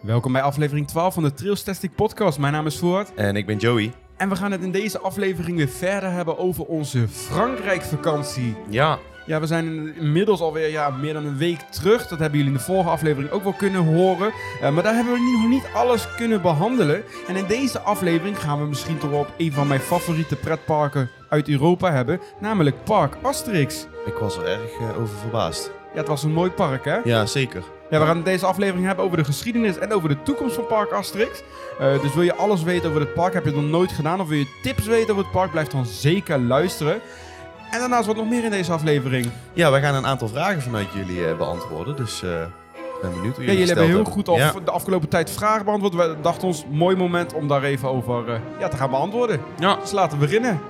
Welkom bij aflevering 12 van de Trailstastic podcast. Mijn naam is Voort. En ik ben Joey. En we gaan het in deze aflevering weer verder hebben over onze Frankrijk-vakantie. Ja. Ja, we zijn inmiddels alweer ja, meer dan een week terug. Dat hebben jullie in de vorige aflevering ook wel kunnen horen. Uh, maar daar hebben we nog niet alles kunnen behandelen. En in deze aflevering gaan we misschien toch wel op een van mijn favoriete pretparken uit Europa hebben. Namelijk Park Asterix. Ik was er erg uh, over verbaasd. Ja, het was een mooi park, hè? Ja, zeker. Ja, we gaan deze aflevering hebben over de geschiedenis en over de toekomst van Park Asterix. Uh, dus wil je alles weten over het park, heb je het nog nooit gedaan, of wil je tips weten over het park, blijf dan zeker luisteren. En daarnaast wat nog meer in deze aflevering. Ja, we gaan een aantal vragen vanuit jullie uh, beantwoorden, dus uh, ben benieuwd hoe ja, jullie jullie hebben heel goed af, de afgelopen tijd vragen beantwoord. We dachten ons, mooi moment om daar even over ja, te gaan beantwoorden. Ja. Dus laten we beginnen.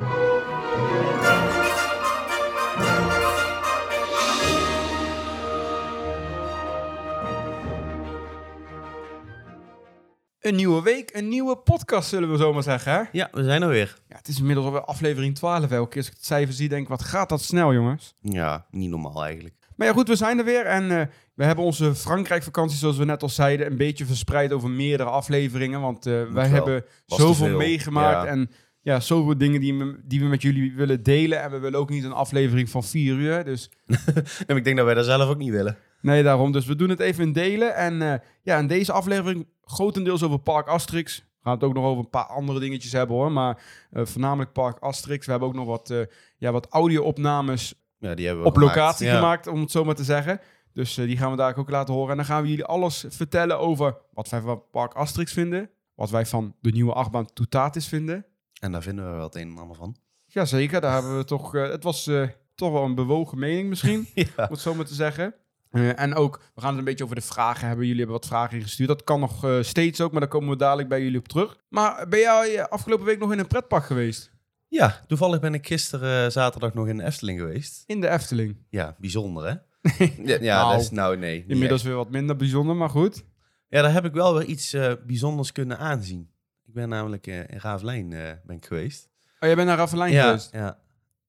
Een nieuwe week, een nieuwe podcast zullen we zomaar zeggen, hè? Ja, we zijn er weer. Ja, het is inmiddels alweer aflevering 12. Elke keer als ik het cijfer zie, denk ik, wat gaat dat snel, jongens? Ja, niet normaal eigenlijk. Maar ja, goed, we zijn er weer. En uh, we hebben onze Frankrijk-vakantie, zoals we net al zeiden, een beetje verspreid over meerdere afleveringen. Want uh, wij wel. hebben Was zoveel meegemaakt. Ja. En ja, zoveel dingen die, we- die we met jullie willen delen. En we willen ook niet een aflevering van vier uur. Dus En ik denk dat wij dat zelf ook niet willen. nee, daarom. Dus we doen het even in delen. En eh, ja, in deze aflevering grotendeels over Park Asterix. We gaan het ook nog over een paar andere dingetjes hebben hoor. Maar eh, voornamelijk Park Asterix. We hebben ook nog wat, eh, ja, wat audio-opnames Ja, die hebben we op gemaakt. locatie Ja. gemaakt, om het zo maar te zeggen. Dus eh, die gaan we daar ook laten horen. En dan gaan we jullie alles vertellen over wat wij van Park Asterix vinden. Wat wij van de nieuwe achtbaan Toutatis vinden. En daar vinden we wel het een en ander van. Jazeker, daar hebben we toch... het was toch wel een bewogen mening misschien, Ja. om het zo maar te zeggen. Eh, en ook, we gaan het een beetje over de vragen hebben. Jullie hebben wat vragen ingestuurd. Dat kan nog eh, steeds ook, maar daar komen we dadelijk bij jullie op terug. Maar ben jij eh, afgelopen week nog in een pretpark geweest? Ja, toevallig ben ik gisteren zaterdag nog in de Efteling geweest. In de Efteling. Ja, bijzonder hè? ja, ja Nou, dat is nou nee. niet Inmiddels echt. weer wat minder bijzonder, maar goed. Ja, daar heb ik wel weer iets bijzonders kunnen aanzien. Ik ben namelijk in Ravelijn ben ik geweest. Oh, jij bent naar Raffelijn ja, geweest? ja.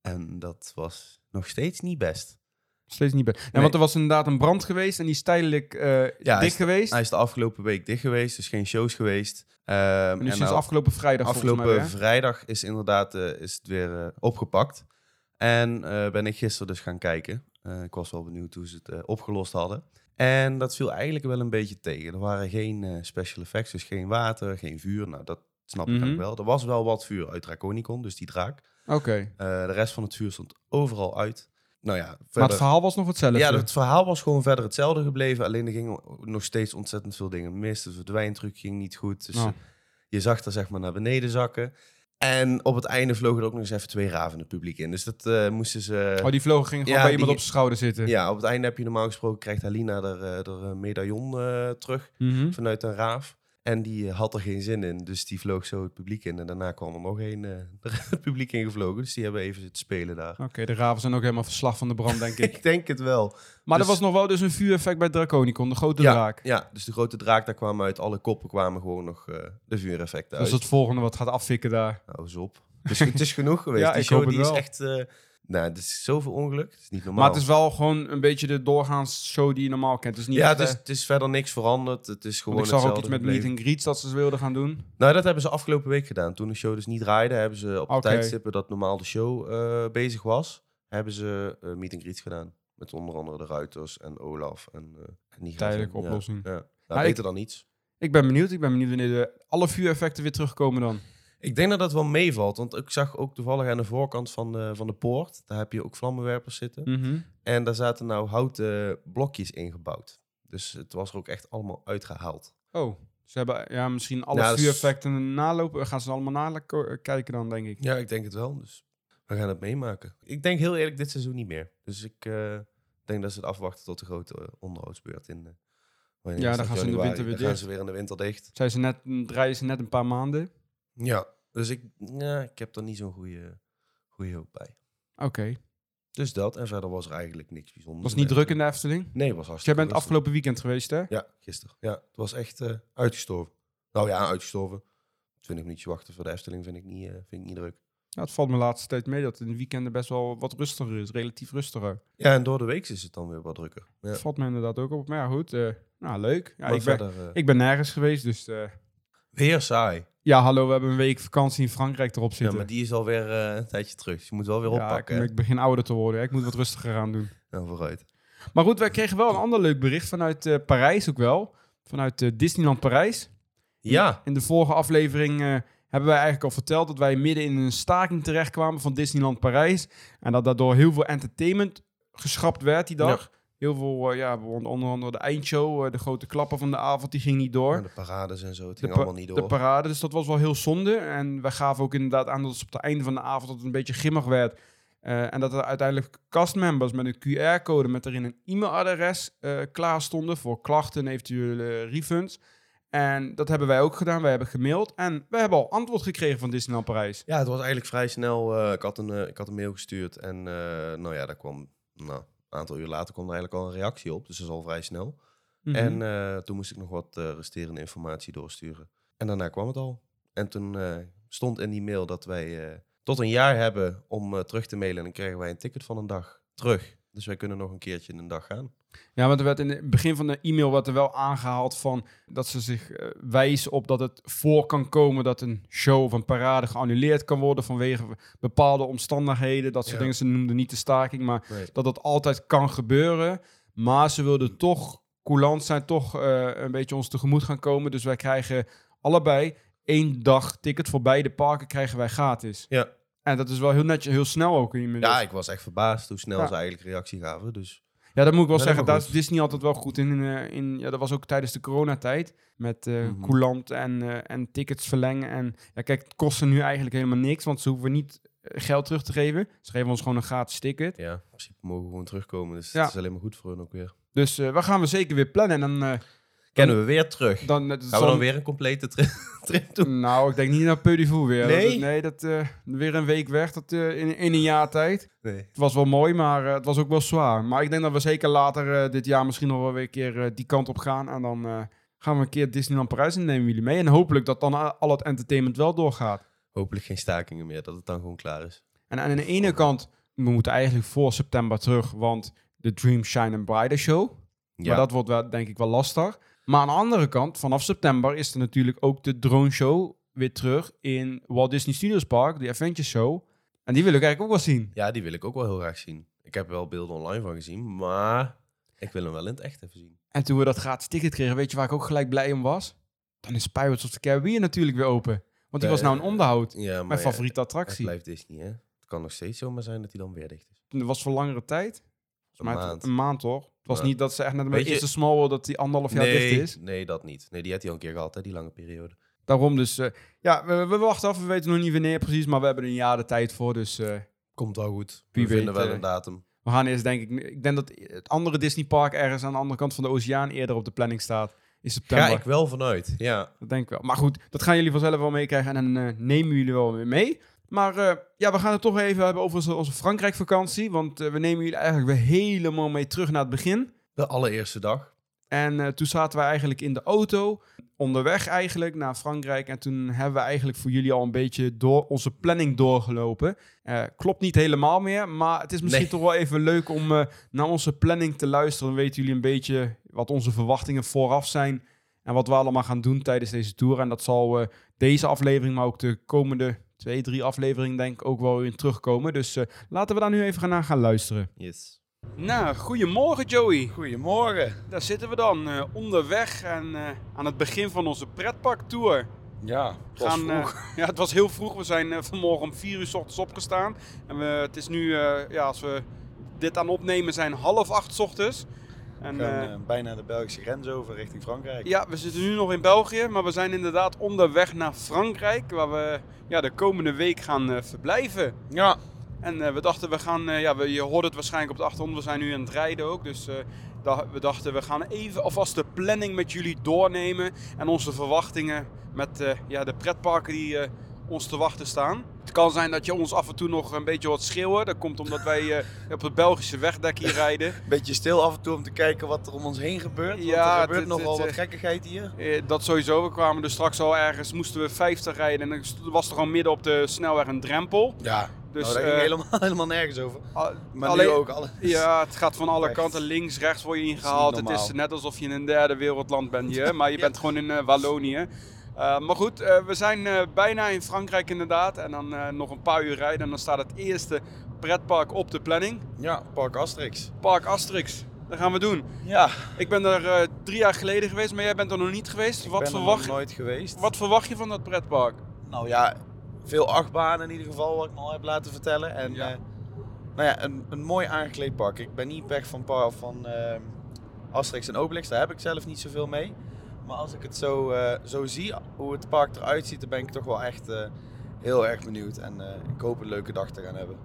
En dat was nog steeds niet best. Steeds niet bij. Nee. want er was inderdaad een brand geweest en die is tijdelijk eh Ja, is- geweest. Hij is de afgelopen week dicht geweest, dus geen shows geweest. Ehm, en nu en sinds nou, afgelopen vrijdag afgelopen mij vrijdag is inderdaad eh, is het weer eh, opgepakt. En ben ik gisteren dus gaan kijken. Ik was wel benieuwd hoe ze het opgelost hadden. En dat viel eigenlijk wel een beetje tegen. Er waren geen special effects, dus geen water, geen vuur. Nou, dat snap ik Mhm. ook wel. Er was wel wat vuur uit Draconicon, dus die draak. Oké. De rest van het vuur stond overal uit. Nou ja, Maar het verhaal was nog hetzelfde. ja, het verhaal was gewoon verder hetzelfde gebleven. Alleen er gingen nog steeds ontzettend veel dingen mis. De verdwijntruc ging niet goed. Dus Oh. eh, je zag er zeg maar naar beneden zakken. En op het einde vlogen er ook nog eens even twee raven het publiek in. Dus dat eh, moesten ze... Oh, die vlogen gingen gewoon Ja, bij iemand die- op zijn schouder zitten. Ja, op het einde heb je normaal gesproken... krijgt Halina er, een medaillon eh, terug Mhm. vanuit een raaf. En die eh, had er geen zin in. Dus die vloog zo het publiek in. En daarna kwam er nog een eh, het publiek ingevlogen. Dus die hebben even zitten spelen daar. Oké, de raven zijn ook helemaal verslag van de brand, denk ik. Ik denk het wel. Maar Dus- er was nog wel dus een vuureffect bij Draconicon, de grote ja, draak. Ja, dus de grote draak, daar kwamen uit alle koppen kwamen gewoon nog eh, de vuureffecten uit. is het volgende wat gaat afvikken daar. Nou, eens op. Dus het is genoeg geweest. Ja, die ik show die is echt... nou, het is zoveel ongeluk. Het is niet normaal. Maar het is wel gewoon een beetje de doorgaans show die je normaal kent. Het is niet ja, het is, het is verder niks veranderd. Het is gewoon want ik zag ook iets met meet and greets dat ze wilden gaan doen. Nou, dat hebben ze afgelopen week gedaan. Toen de show dus niet draaide, hebben ze op de Oké. tijdstippen dat normaal de show eh, bezig was, hebben ze eh, meet and greets gedaan. Met onder andere de Ruiters en Olaf en, eh en. Tijdelijke Ja, oplossing. Ja. Nou, Maar ik- beter dan niets. Ik ben benieuwd. Ik ben benieuwd wanneer de, alle vuureffecten weer terugkomen dan. Ik denk dat dat wel meevalt, want ik zag ook toevallig aan de voorkant van de, van de poort, daar heb je ook vlammenwerpers zitten. Mhm. En daar zaten nou houten blokjes ingebouwd. Dus het was er ook echt allemaal uitgehaald. Oh, ze hebben ja, misschien alle is- vuureffecten nalopen. Gaan ze allemaal nakijken dan, denk ik. Ja, ik denk het wel. Dus we gaan het meemaken. Ik denk heel eerlijk dit seizoen niet meer. Dus ik eh, denk dat ze het afwachten tot de grote eh, onderhoudsbeurt in. eh, Ja, dan gaan ze in de winter weer Dan gaan ze weer in de winter dicht. Zijn ze net, draaien ze net een paar maanden. Ja, dus ik, ja, ik heb er niet zo'n goede, goede hoop bij. Oké. Dus dat. En verder was er eigenlijk niks bijzonders. Was niet druk in de Efteling? Nee, was Dus hartstikke jij bent rustig. afgelopen weekend geweest, hè? Ja, gisteren. Ja, het was echt eh, uitgestorven. Nou ja, uitgestorven. 20 minuutjes wachten voor de Efteling vind ik niet, eh, vind ik niet druk. Ja, het valt me laatste tijd mee dat het in de weekenden best wel wat rustiger is. Relatief rustiger. Ja, en door de week is het dan weer wat drukker. Ja. Dat valt me inderdaad ook op. Maar ja, goed. eh, nou, leuk. Ja, ik, ben, verder, ik ben nergens geweest, dus... weer saai. ja, hallo, we hebben een week vakantie in Frankrijk erop Ja, zitten. maar die is alweer eh een tijdje terug. Dus je moet wel weer Ja, oppakken. ik, hè? ik begin ouder te worden. hè. Ik moet wat rustiger aan doen. Nou, vooruit. Maar goed, wij kregen wel een ander leuk bericht vanuit eh, Parijs ook wel. Vanuit eh, Disneyland Parijs. Ja, In de vorige aflevering eh, hebben wij eigenlijk al verteld dat wij midden in een staking terechtkwamen van Disneyland Parijs. En dat daardoor heel veel entertainment geschrapt werd die dag. Heel veel, eh, ja, onder onder andere de eindshow, eh, de grote klappen van de avond, die ging niet door. Ja, de parades en zo. Het De, ging allemaal niet de door. parade, dus dat was wel heel zonde. En wij gaven ook inderdaad aan dat het op het einde van de avond dat het een beetje grimmig werd. Eh, en dat er uiteindelijk castmembers met een QR-code met erin een e-mailadres klaar stonden voor klachten en eventuele refunds. En dat hebben wij ook gedaan. Wij hebben gemaild en we hebben al antwoord gekregen van Disneyland Parijs. Ja, het was eigenlijk vrij snel. ik, had een, ik had een mail gestuurd en nou ja, daar kwam, nou, een aantal uur later kwam er eigenlijk al een reactie op. Dus dat is al vrij snel. Mhm. En eh, toen moest ik nog wat eh, resterende informatie doorsturen. En daarna kwam het al. En toen eh, stond in die mail dat wij tot een jaar hebben om terug te mailen. En dan krijgen wij een ticket van een dag terug. Dus wij kunnen nog een keertje in een dag gaan. Ja, want er werd in het begin van de e-mail werd er wel aangehaald van dat ze zich eh, wijzen op dat het voor kan komen dat een show of een parade geannuleerd kan worden vanwege bepaalde omstandigheden. Dat soort Ja. dingen. Ze noemden niet de staking, maar dat dat altijd kan gebeuren. Maar ze wilden toch coulant zijn, toch eh, een beetje ons tegemoet gaan komen. Dus wij krijgen allebei één dag ticket voor beide parken krijgen wij gratis. Ja. En dat is wel heel netjes, heel snel ook inmiddels. ja, ik was echt verbaasd hoe snel Ja. ze eigenlijk reactie gaven. Dus Ja, dat moet ik wel Dat zeggen. Daar is Disney altijd wel goed in. eh, in ja, dat was ook tijdens de coronatijd. Met coulant en, eh, en tickets verlengen. En ja, kijk, het kostte nu eigenlijk helemaal niks. Want ze hoeven niet geld terug te geven. Ze geven ons gewoon een gratis ticket. ja, in principe mogen we gewoon terugkomen. Dus Ja. het is alleen maar goed voor hun ook weer. Dus eh we gaan we zeker weer plannen. En dan... eh Kennen we weer terug. dan het Gaan we dan weer een complete tri- trip doen? Nou, ik denk niet naar Peudivoer weer. Nee? Dat, nee, dat eh, weer een week weg dat, eh, in, in een jaar tijd. Nee. Het was wel mooi, maar eh, het was ook wel zwaar. Maar ik denk dat we zeker later eh, dit jaar misschien nog wel weer een keer eh, die kant op gaan. En dan eh, gaan we een keer Disneyland Parijs en nemen jullie mee. En hopelijk dat dan al het entertainment wel doorgaat. Hopelijk geen stakingen meer, dat het dan gewoon klaar is. En aan de ene kant, we moeten eigenlijk voor september terug, want de Dream Shine and Brighter Show. Ja, Maar dat wordt wel, denk ik wel lastig. Maar aan de andere kant, vanaf september is er natuurlijk ook de drone show weer terug in Walt Disney Studios Park, de Adventure Show. En die wil ik eigenlijk ook wel zien. ja, die wil ik ook wel heel graag zien. Ik heb wel beelden online van gezien, maar ik wil hem wel in het echt even zien. En toen we dat gratis ticket kregen, weet je waar ik ook gelijk blij om was? Dan is Pirates of the Caribbean natuurlijk weer open. Want die was Eh, nou een onderhoud. Ja, Mijn ja, favoriete het attractie. blijft Disney, hè? Het kan nog steeds zomaar zijn dat hij dan weer dicht is. Dat was voor langere tijd. Een Maar maand. Een maand toch? Het was niet dat ze echt net een Weet je- eerste small world dat die anderhalf jaar dicht Nee, is. nee, dat niet. Nee, die had hij al een keer gehad, hè, die lange periode. Daarom dus, eh, ja, we, we wachten af. We weten nog niet wanneer precies, maar we hebben er een jaar de tijd voor. Dus eh, Komt wel goed. Wie We vinden weet, wel eh, een datum. we gaan eerst denk ik, ik denk dat het andere Disney park ergens aan de andere kant van de oceaan eerder op de planning staat. In september. Ga ik wel vanuit, ja. Dat denk ik wel. Maar goed, dat gaan jullie vanzelf wel meekrijgen en dan eh, nemen jullie wel weer mee. Maar eh, ja, we gaan het toch even hebben over onze, onze Frankrijk-vakantie. Want eh, we nemen jullie eigenlijk weer helemaal mee terug naar het begin. De allereerste dag. En eh, toen zaten wij eigenlijk in de auto, onderweg eigenlijk naar Frankrijk. En toen hebben we eigenlijk voor jullie al een beetje door onze planning doorgelopen. Klopt niet helemaal meer, maar het is misschien Nee. toch wel even leuk om naar onze planning te luisteren. Dan weten jullie een beetje wat onze verwachtingen vooraf zijn. En wat we allemaal gaan doen tijdens deze tour. En dat zal deze aflevering, maar ook de komende twee, drie afleveringen denk ik ook wel in terugkomen. Dus eh, laten we daar nu even gaan naar gaan luisteren. Yes. Nou, goedemorgen Joey. Goedemorgen. Daar zitten we dan, eh, onderweg en eh, aan het begin van onze pretparktour. Ja, het was Gaan, vroeg. ja, het was heel vroeg. We zijn vanmorgen om 4 uur s ochtends opgestaan. En we, het is nu, eh, ja, als we dit aan opnemen, zijn half acht s ochtends. En, we gaan eh, eh, bijna de Belgische grens over richting Frankrijk. ja, we zitten nu nog in België, maar we zijn inderdaad onderweg naar Frankrijk, waar we ja, de komende week gaan eh, verblijven. Ja. En we dachten, we gaan, ja, we, je hoort het waarschijnlijk op de achtergrond, we zijn nu aan het rijden ook. Dus we dachten, we gaan even alvast de planning met jullie doornemen. En onze verwachtingen met ja, de pretparken die ons te wachten staan. kan zijn dat je ons af en toe nog een beetje wat schreeuwen. Dat komt omdat wij eh, op het Belgische wegdek hier rijden. Beetje stil af en toe om te kijken wat er om ons heen gebeurt. Ja, er het- gebeurt het- nogal het, wat gekkigheid hier. Eh, dat sowieso. We kwamen dus straks al ergens, moesten we 50 rijden. En dan was er al midden op de snelweg een drempel. Ja, Dus, dus, nou, daar ging eh, helemaal, helemaal nergens over. Al- Maar alleen- nu ook alles. Ja, het gaat van alle Echt. kanten. Links, rechts word je ingehaald. Het is net alsof je in een derde wereldland bent hier. Maar je Ja. bent gewoon in Wallonië. Eh, maar goed, eh, we zijn eh, bijna in Frankrijk inderdaad. En dan nog een paar uur rijden. En dan staat het eerste pretpark op de planning. Ja, Park Asterix. Park Asterix. Dat gaan we doen. Ja, Ik ben er drie jaar geleden geweest, maar jij bent er nog niet geweest. ik Wat ben er nog verwacht, nooit geweest. wat verwacht je van dat pretpark? Nou ja, veel achtbanen in ieder geval, wat ik me al heb laten vertellen. En Ja. nou ja, een, een mooi aangekleed park. Ik ben niet weg van, par- van ehm, Asterix en Obelix, daar heb ik zelf niet zoveel mee. Maar als ik het zo, eh, zo zie, hoe het park eruit ziet, dan ben ik toch wel echt eh, heel erg benieuwd. En eh, ik hoop een leuke dag te gaan hebben.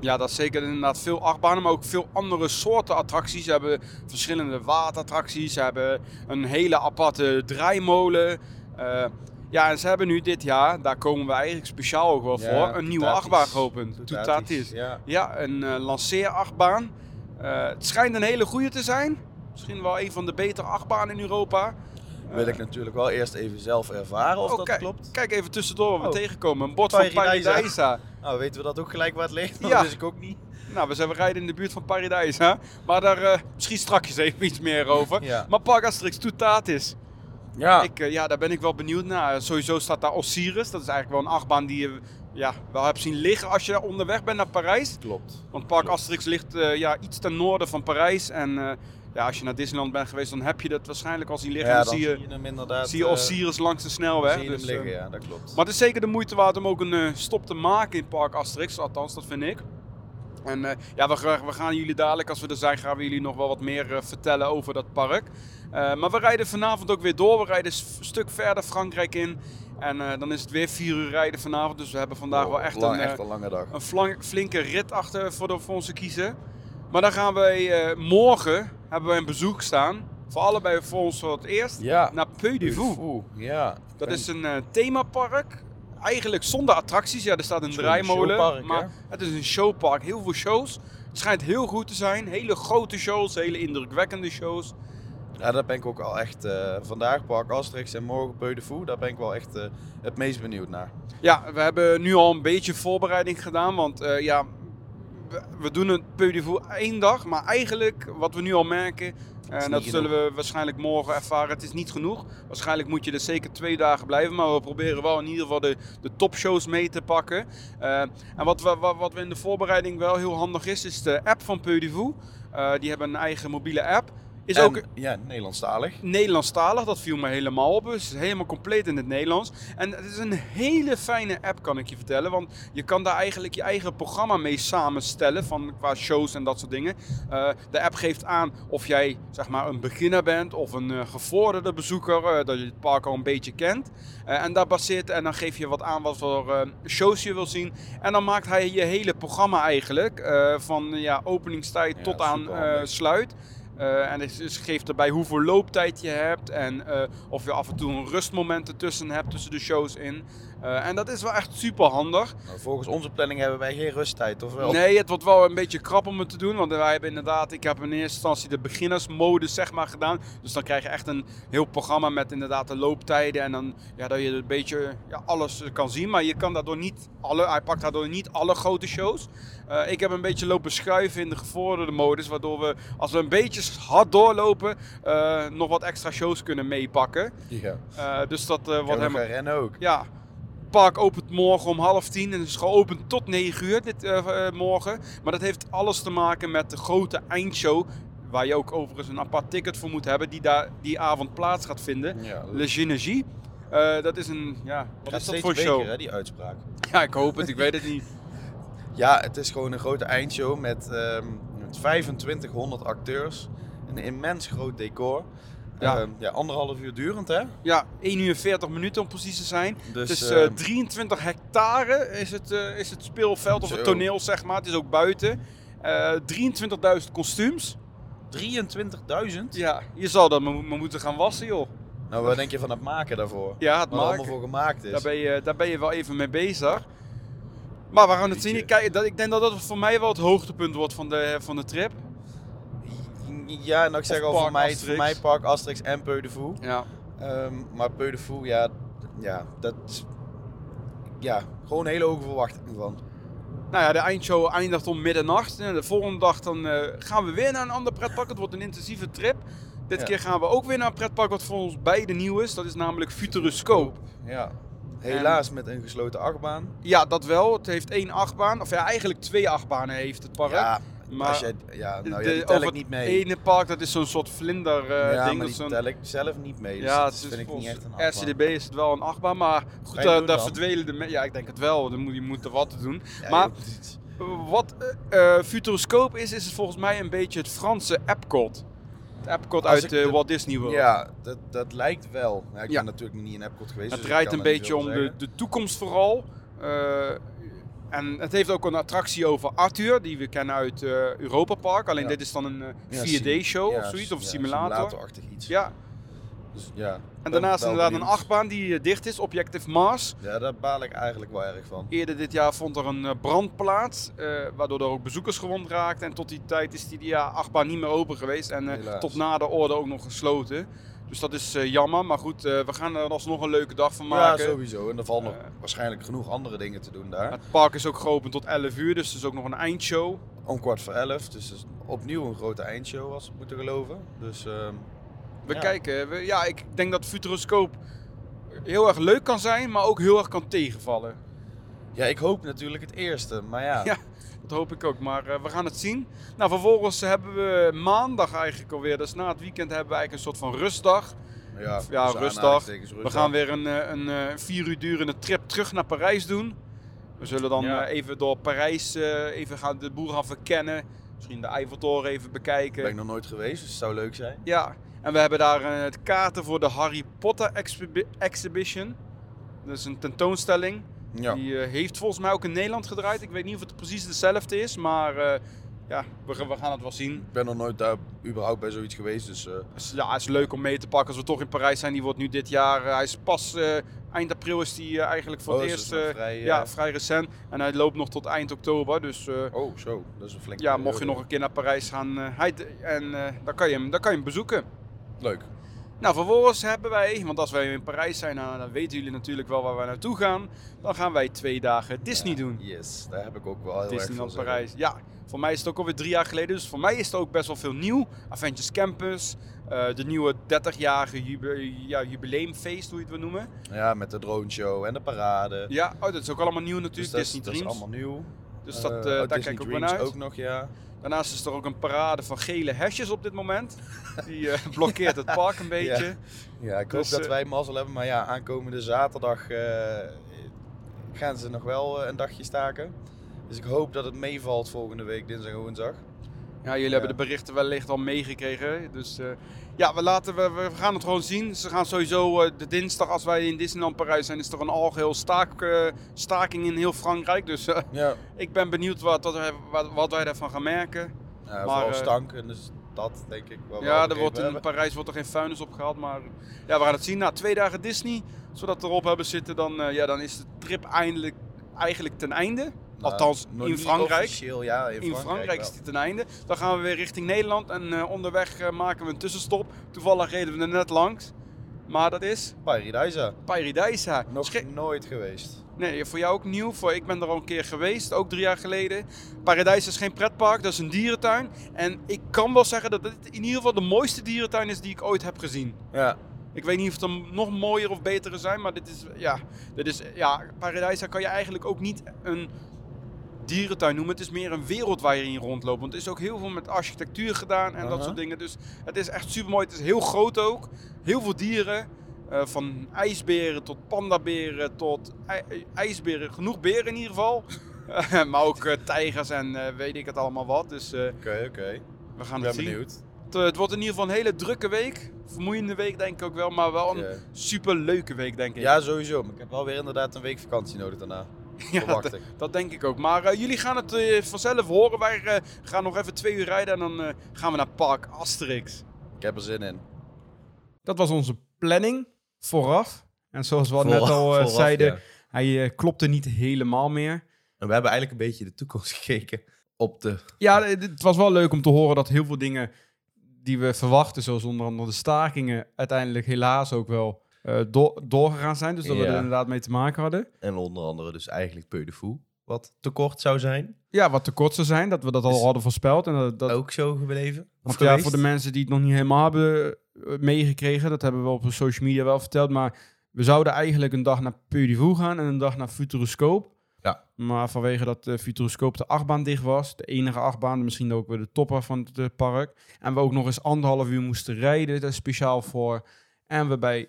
Ja, dat is zeker inderdaad veel achtbanen, maar ook veel andere soorten attracties. Ze hebben verschillende waterattracties, ze hebben een hele aparte draaimolen. Ja, en ze hebben nu dit jaar, daar komen we eigenlijk speciaal ook wel voor, een nieuwe achtbaan geopend. Toetatis. Ja. Ja, een lanceerachtbaan. Het schijnt een hele goede te zijn. Misschien wel een van de betere achtbanen in Europa. Wil ik natuurlijk wel eerst even zelf ervaren of Oh, dat kijk, klopt. Kijk even tussendoor wat we Oh. tegenkomen. Een bord van Paradijsa. Nou, weten we dat ook gelijk waar het ligt? Ja. Dat wist ik ook niet. Nou, we zijn we rijden in de buurt van Paradijsa. Maar daar eh, misschien straks even iets meer over. Ja. Maar Park Asterix Toetatis. Ja. Ik, eh, ja, daar ben ik wel benieuwd naar. Sowieso staat daar Osiris. Dat is eigenlijk wel een achtbaan die je ja, wel hebt zien liggen als je onderweg bent naar Parijs. Klopt. Want Park Klopt. Asterix ligt eh, ja, iets ten noorden van Parijs. En eh, ja, als je naar Disneyland bent geweest, dan heb je dat waarschijnlijk al zien liggen. Ja, dan zie je, hem inderdaad. zie je eh, Osiris langs de snelweg. zie je hem Dus, liggen, eh, ja, dat klopt. maar het is zeker de moeite waard om ook een eh, stop te maken in Park Asterix. Althans, dat vind ik. En eh, ja, we, gaan- we gaan jullie dadelijk, als we er zijn, gaan we jullie nog wel wat meer eh, vertellen over dat park. Eh, maar we rijden vanavond ook weer door. We rijden een stuk verder Frankrijk in. En eh, dan is het weer vier uur rijden vanavond. Dus we hebben vandaag wel echt Lang, een, eh, echt een lange dag. een flinke rit achter voor, de, voor onze kiezen. Maar dan gaan wij eh, morgen hebben wij een bezoek staan. Voor allebei voor ons voor het eerst. Ja. Naar Peu de Fou. Ja. Dat is een eh, themapark. Eigenlijk zonder attracties. Ja, er staat een draaimolen. showpark, maar hè? het is een showpark. Heel veel shows. Het schijnt heel goed te zijn. Hele grote shows. Hele indrukwekkende shows. Ja, daar ben ik ook al echt eh, vandaag, Park Asterix en morgen Peu de Fou. Daar ben ik wel echt het meest benieuwd naar. Ja, we hebben nu al een beetje voorbereiding gedaan. Want ja, we, doen het Peu één dag. Maar eigenlijk, wat we nu al merken... eh, En dat zullen we waarschijnlijk morgen ervaren. Het is niet genoeg. Waarschijnlijk moet je er zeker twee dagen blijven. Maar we proberen wel in ieder geval de, de topshows mee te pakken. Eh, en wat we, wat, wat we in de voorbereiding wel heel handig is, is de app van Peu de Fou. Eh, die hebben een eigen mobiele app. Is En, ook Ja, Nederlandstalig. Nederlandstalig, dat viel me helemaal op. Dus het is helemaal compleet in het Nederlands. En het is een hele fijne app, kan ik je vertellen. Want je kan daar eigenlijk je eigen programma mee samenstellen. Van, qua shows en dat soort dingen. Eh, de app geeft aan of jij zeg maar, een beginner bent of een eh, gevorderde bezoeker. eh, dat je het park al een beetje kent. En daar baseert en dan geef je wat aan wat voor shows je wil zien. En dan maakt hij je hele programma eigenlijk. van ja, openingstijd Ja, tot aan sluit. Eh, en is- geeft erbij hoeveel looptijd je hebt en eh, of je af en toe een rustmoment ertussen hebt tussen de shows in. Eh, en dat is wel echt super handig. Nou, volgens onze planning hebben wij geen rusttijd, of wel? Nee, het wordt wel een beetje krap om het te doen. Want wij hebben inderdaad, ik heb in eerste instantie de beginnersmodus zeg maar gedaan. Dus dan krijg je echt een heel programma met inderdaad de looptijden. En dan ja, dat je een beetje ja, alles kan zien. Maar je kan daardoor niet alle, hij pakt daardoor niet alle grote shows. Eh, ik heb een beetje lopen schuiven in de gevorderde modus. Waardoor we, als we een beetje hard doorlopen, eh, nog wat extra shows kunnen meepakken. Ja. Dus dat Wat wordt helemaal... rennen ook. Ja, park opent morgen om half tien en is geopend tot 9 uur dit eh, eh, morgen. Maar dat heeft alles te maken met de grote eindshow. Waar je ook overigens een apart ticket voor moet hebben, die daar die avond plaats gaat vinden. Ja, Le Génergie. Eh, dat is een, ja, wat is dat voor show? hè, die uitspraak. Ja, ik hoop het, ik weet het niet. Ja, het is gewoon een grote eindshow met, ehm, met 2500 acteurs. Een immens groot decor. Ja. Ehm, ja, anderhalf uur durend, hè? Ja, 1 uur 40 minuten om precies te zijn. Dus, het is ehm, eh, 23 hectare is het, eh, is het speelveld of het toneel, zeg maar. Het is ook buiten. Eh 23.000 kostuums. 23.000? Ja, je zal dat maar, maar moeten gaan wassen, joh. Nou, wat denk je van het maken daarvoor? Ja, het Wat er allemaal voor gemaakt is. Daar ben, je, daar ben je wel even mee bezig. Maar we gaan het zien. Ik, kijk, dat, ik denk dat dat voor mij wel het hoogtepunt wordt van de, van de trip. Ja, ik zeg Of al, Park voor mij, Asterix. voor mij Park Asterix en Peu de Fou. Ja. Ehm, maar Peu de Fou, ja, ja, dat is... Ja, gewoon een hele hoge verwachtingen van. Nou ja, de eindshow eindigt om middernacht. En de volgende dag dan, eh, gaan we weer naar een ander pretpark. Het wordt een intensieve trip. Dit Ja. keer gaan we ook weer naar een pretpark wat voor ons beide nieuw is. Dat is namelijk Futuroscope. Ja. Helaas met een gesloten achtbaan. Ja, dat wel. Het heeft één achtbaan. Of ja, eigenlijk twee achtbanen heeft het park. Ja, maar als jij, ja, nou ja, die tel ik niet mee. Het ene park, dat is zo'n soort vlinder eh, ja, ding. maar dat die is tel ik zelf niet mee. Dus ja, dat het is vind ik niet echt een achtbaan. RCDB is het wel een achtbaan, maar goed, je daar, dan? verdwelen de Ja, ik denk het wel. Dan moet je moet er wat te doen. Ja, maar wat eh eh, Futuroscope is, is het volgens mij een beetje het Franse Epcot. Het Epcot Als uit eh, de- Walt Disney World. Ja, dat, dat lijkt wel. Ja, ik ben natuurlijk niet in Epcot geweest. Het dus draait een beetje om de, de toekomst vooral. Eh, en het heeft ook een attractie over Arthur, die we kennen uit eh Europa Park. Alleen Ja. dit is dan een eh, Ja, 4D-show ja, of zoiets, of ja, simulator. Simulatorachtig iets. Ja, Dus, ja. en ben daarnaast inderdaad een achtbaan die eh, dicht is, Objective Mars. Ja, daar baal ik eigenlijk wel erg van. Eerder dit jaar vond er een eh, brand plaats, eh, waardoor er ook bezoekers gewond raakten. En tot die tijd is die ja, achtbaan niet meer open geweest en eh, tot na de orde ook nog gesloten. Dus dat is eh, jammer, maar goed, eh, we gaan er alsnog een leuke dag van Ja, maken. sowieso. En er valt nog Eh. waarschijnlijk genoeg andere dingen te doen daar. Het park is ook geopend tot 11 uur, dus er is ook nog een eindshow. Om kwart voor elf. Dus het is opnieuw een grote eindshow, als we moeten geloven. Dus ehm, We Ja. kijken. We, ja, ik denk dat Futuroscope heel erg leuk kan zijn, maar ook heel erg kan tegenvallen. ja, ik hoop natuurlijk het eerste. Maar ja, Ja. Dat hoop ik ook, maar eh, we gaan het zien. Nou, vervolgens hebben we maandag eigenlijk alweer, dus na het weekend hebben we eigenlijk een soort van rustdag. ja, Ja, rustdag. We gaan weer een, eh, een eh, vier uur durende trip terug naar Parijs doen. We zullen dan Ja. even door Parijs eh, even gaan, de boel gaan verkennen. Misschien de Eiffeltoren even bekijken. Ben ik nog nooit geweest, dus het zou leuk zijn. Ja, en we hebben daar eh, het kaarten voor de Harry Potter exhibi- Exhibition. Dat is een tentoonstelling. Ja. Die eh, heeft volgens mij ook in Nederland gedraaid. Ik weet niet of het precies dezelfde is, maar eh, ja, we, we gaan het wel zien. Ik ben nog nooit daar überhaupt bij zoiets geweest, dus eh, ja, het is leuk om mee te pakken als we toch in Parijs zijn. Die wordt nu dit jaar, hij is pas eind april is die eigenlijk voor oh, het dus eerst, vrij, ja, vrij recent. En hij loopt nog tot eind oktober, dus... Oh, zo. Dat is een flinke ja, mocht je nog een keer naar Parijs gaan, hij, en dan, kan je hem, dan kan je hem bezoeken. Leuk. Nou, vervolgens hebben wij, want als wij in Parijs zijn, nou, dan weten jullie natuurlijk wel waar we naartoe gaan. Dan gaan wij twee dagen Disney doen. Yes, daar heb ik ook wel heel Disneyland. Parijs. Ja, voor mij is het ook alweer drie jaar geleden. Dus voor mij is er ook best wel veel nieuw. Adventures Campus, eh, de nieuwe 30-jarige jube ja, jubileumfeest, hoe je het wil noemen. Ja, met de drone show en de parade. Ja, oh, dat is ook allemaal nieuw dus natuurlijk. dat, Disney dat is Dreams. allemaal nieuw. Dus dat, oh, daar Disney kijk ik ook Dreams naar uit. ook nog, ja. Daarnaast is er ook een parade van gele hesjes op dit moment. Die eh, blokkeert het park een beetje. Ja, ik Dus, hoop dat eh, wij mazzel hebben. Maar ja, aankomende zaterdag eh, gaan ze nog wel een dagje staken. Dus ik hoop dat het meevalt volgende week, dinsdag en woensdag. Ja, jullie hebben de berichten wellicht al meegekregen. Dus eh, ja, we, laten, we, we gaan het gewoon zien. Ze gaan sowieso eh, de dinsdag, als wij in Disneyland Parijs zijn, is er een algeheel staak, eh, staking in heel Frankrijk. Dus Ja, ik ben benieuwd wat, wat, wij- wat, wat wij daarvan gaan merken. ja Maar, vooral stank en dus dat denk ik wel. ja, er wordt in Parijs wordt er geen vuilnis opgehaald. Maar ja, we gaan het zien. Na twee dagen Disney, zodat we erop hebben zitten, dan, ja, dan is de trip eindelijk, eigenlijk ten einde. Nou, Althans, in Frankrijk. Officieel, ja, in, In Frankrijk, is die ten einde. Dan gaan we weer richting Nederland en eh, onderweg eh, maken we een tussenstop. Toevallig reden we er net langs. Maar dat is Paradise. Paradise. Nog nooit geweest. Nee, voor jou ook nieuw. Voor, ik ben er al een keer geweest, ook drie jaar geleden. Paradise is geen pretpark, dat is een dierentuin. En ik kan wel zeggen dat dit in ieder geval de mooiste dierentuin is die ik ooit heb gezien. Ja, Ik weet niet of er nog mooier of betere zijn, maar dit is, ja, dit is, ja, Paradise kan je eigenlijk ook niet een dierentuin noemen. Het is meer een wereld waar je in rondloopt. Want er is ook heel veel met architectuur gedaan en dat soort dingen. Dus het is echt super mooi. Het is heel groot ook. Heel veel dieren. Eh, van ijsberen tot pandaberen tot ij- ijsberen. Genoeg beren in ieder geval. Maar ook eh, tijgers en eh, weet ik het allemaal wat. Dus oké, oké. we gaan het ben zien. benieuwd. Het, het wordt in ieder geval een hele drukke week. Vermoeiende week denk ik ook wel. Maar wel een Ja. super leuke week denk ik. Ja, sowieso. Maar ik heb wel weer inderdaad een week vakantie nodig daarna. Ja, dat, dat denk ik ook. Maar eh, jullie gaan het eh, vanzelf horen. Wij eh, gaan nog even twee uur rijden en dan eh, gaan we naar Park Asterix. Ik heb er zin in. Dat was onze planning vooraf. En zoals we al net al vooraf, zeiden, ja. hij klopte niet helemaal meer. En we hebben eigenlijk een beetje de toekomst gekeken op de... Ja, het het was wel leuk om te horen dat heel veel dingen die we verwachten, zoals onder andere de stakingen, uiteindelijk helaas ook wel eh, door, doorgegaan zijn. Dus dat we er inderdaad mee te maken hadden. En onder andere dus eigenlijk Peu de Fou, wat tekort zou zijn. Ja, wat tekort zou zijn, dat we dat al hadden voorspeld. En dat, dat, Ook zo gebleven. Want ja, voor de mensen die het nog niet helemaal hebben eh, meegekregen, dat hebben we op social media wel verteld. Maar we zouden eigenlijk een dag naar du Fou gaan en een dag naar Futuroscope. Ja. Maar vanwege dat de Futuroscope de achtbaan dicht was, de enige achtbaan, misschien ook weer de topper van het eh, park. En we ook nog eens anderhalf uur moesten rijden, dat is speciaal voor. En we bij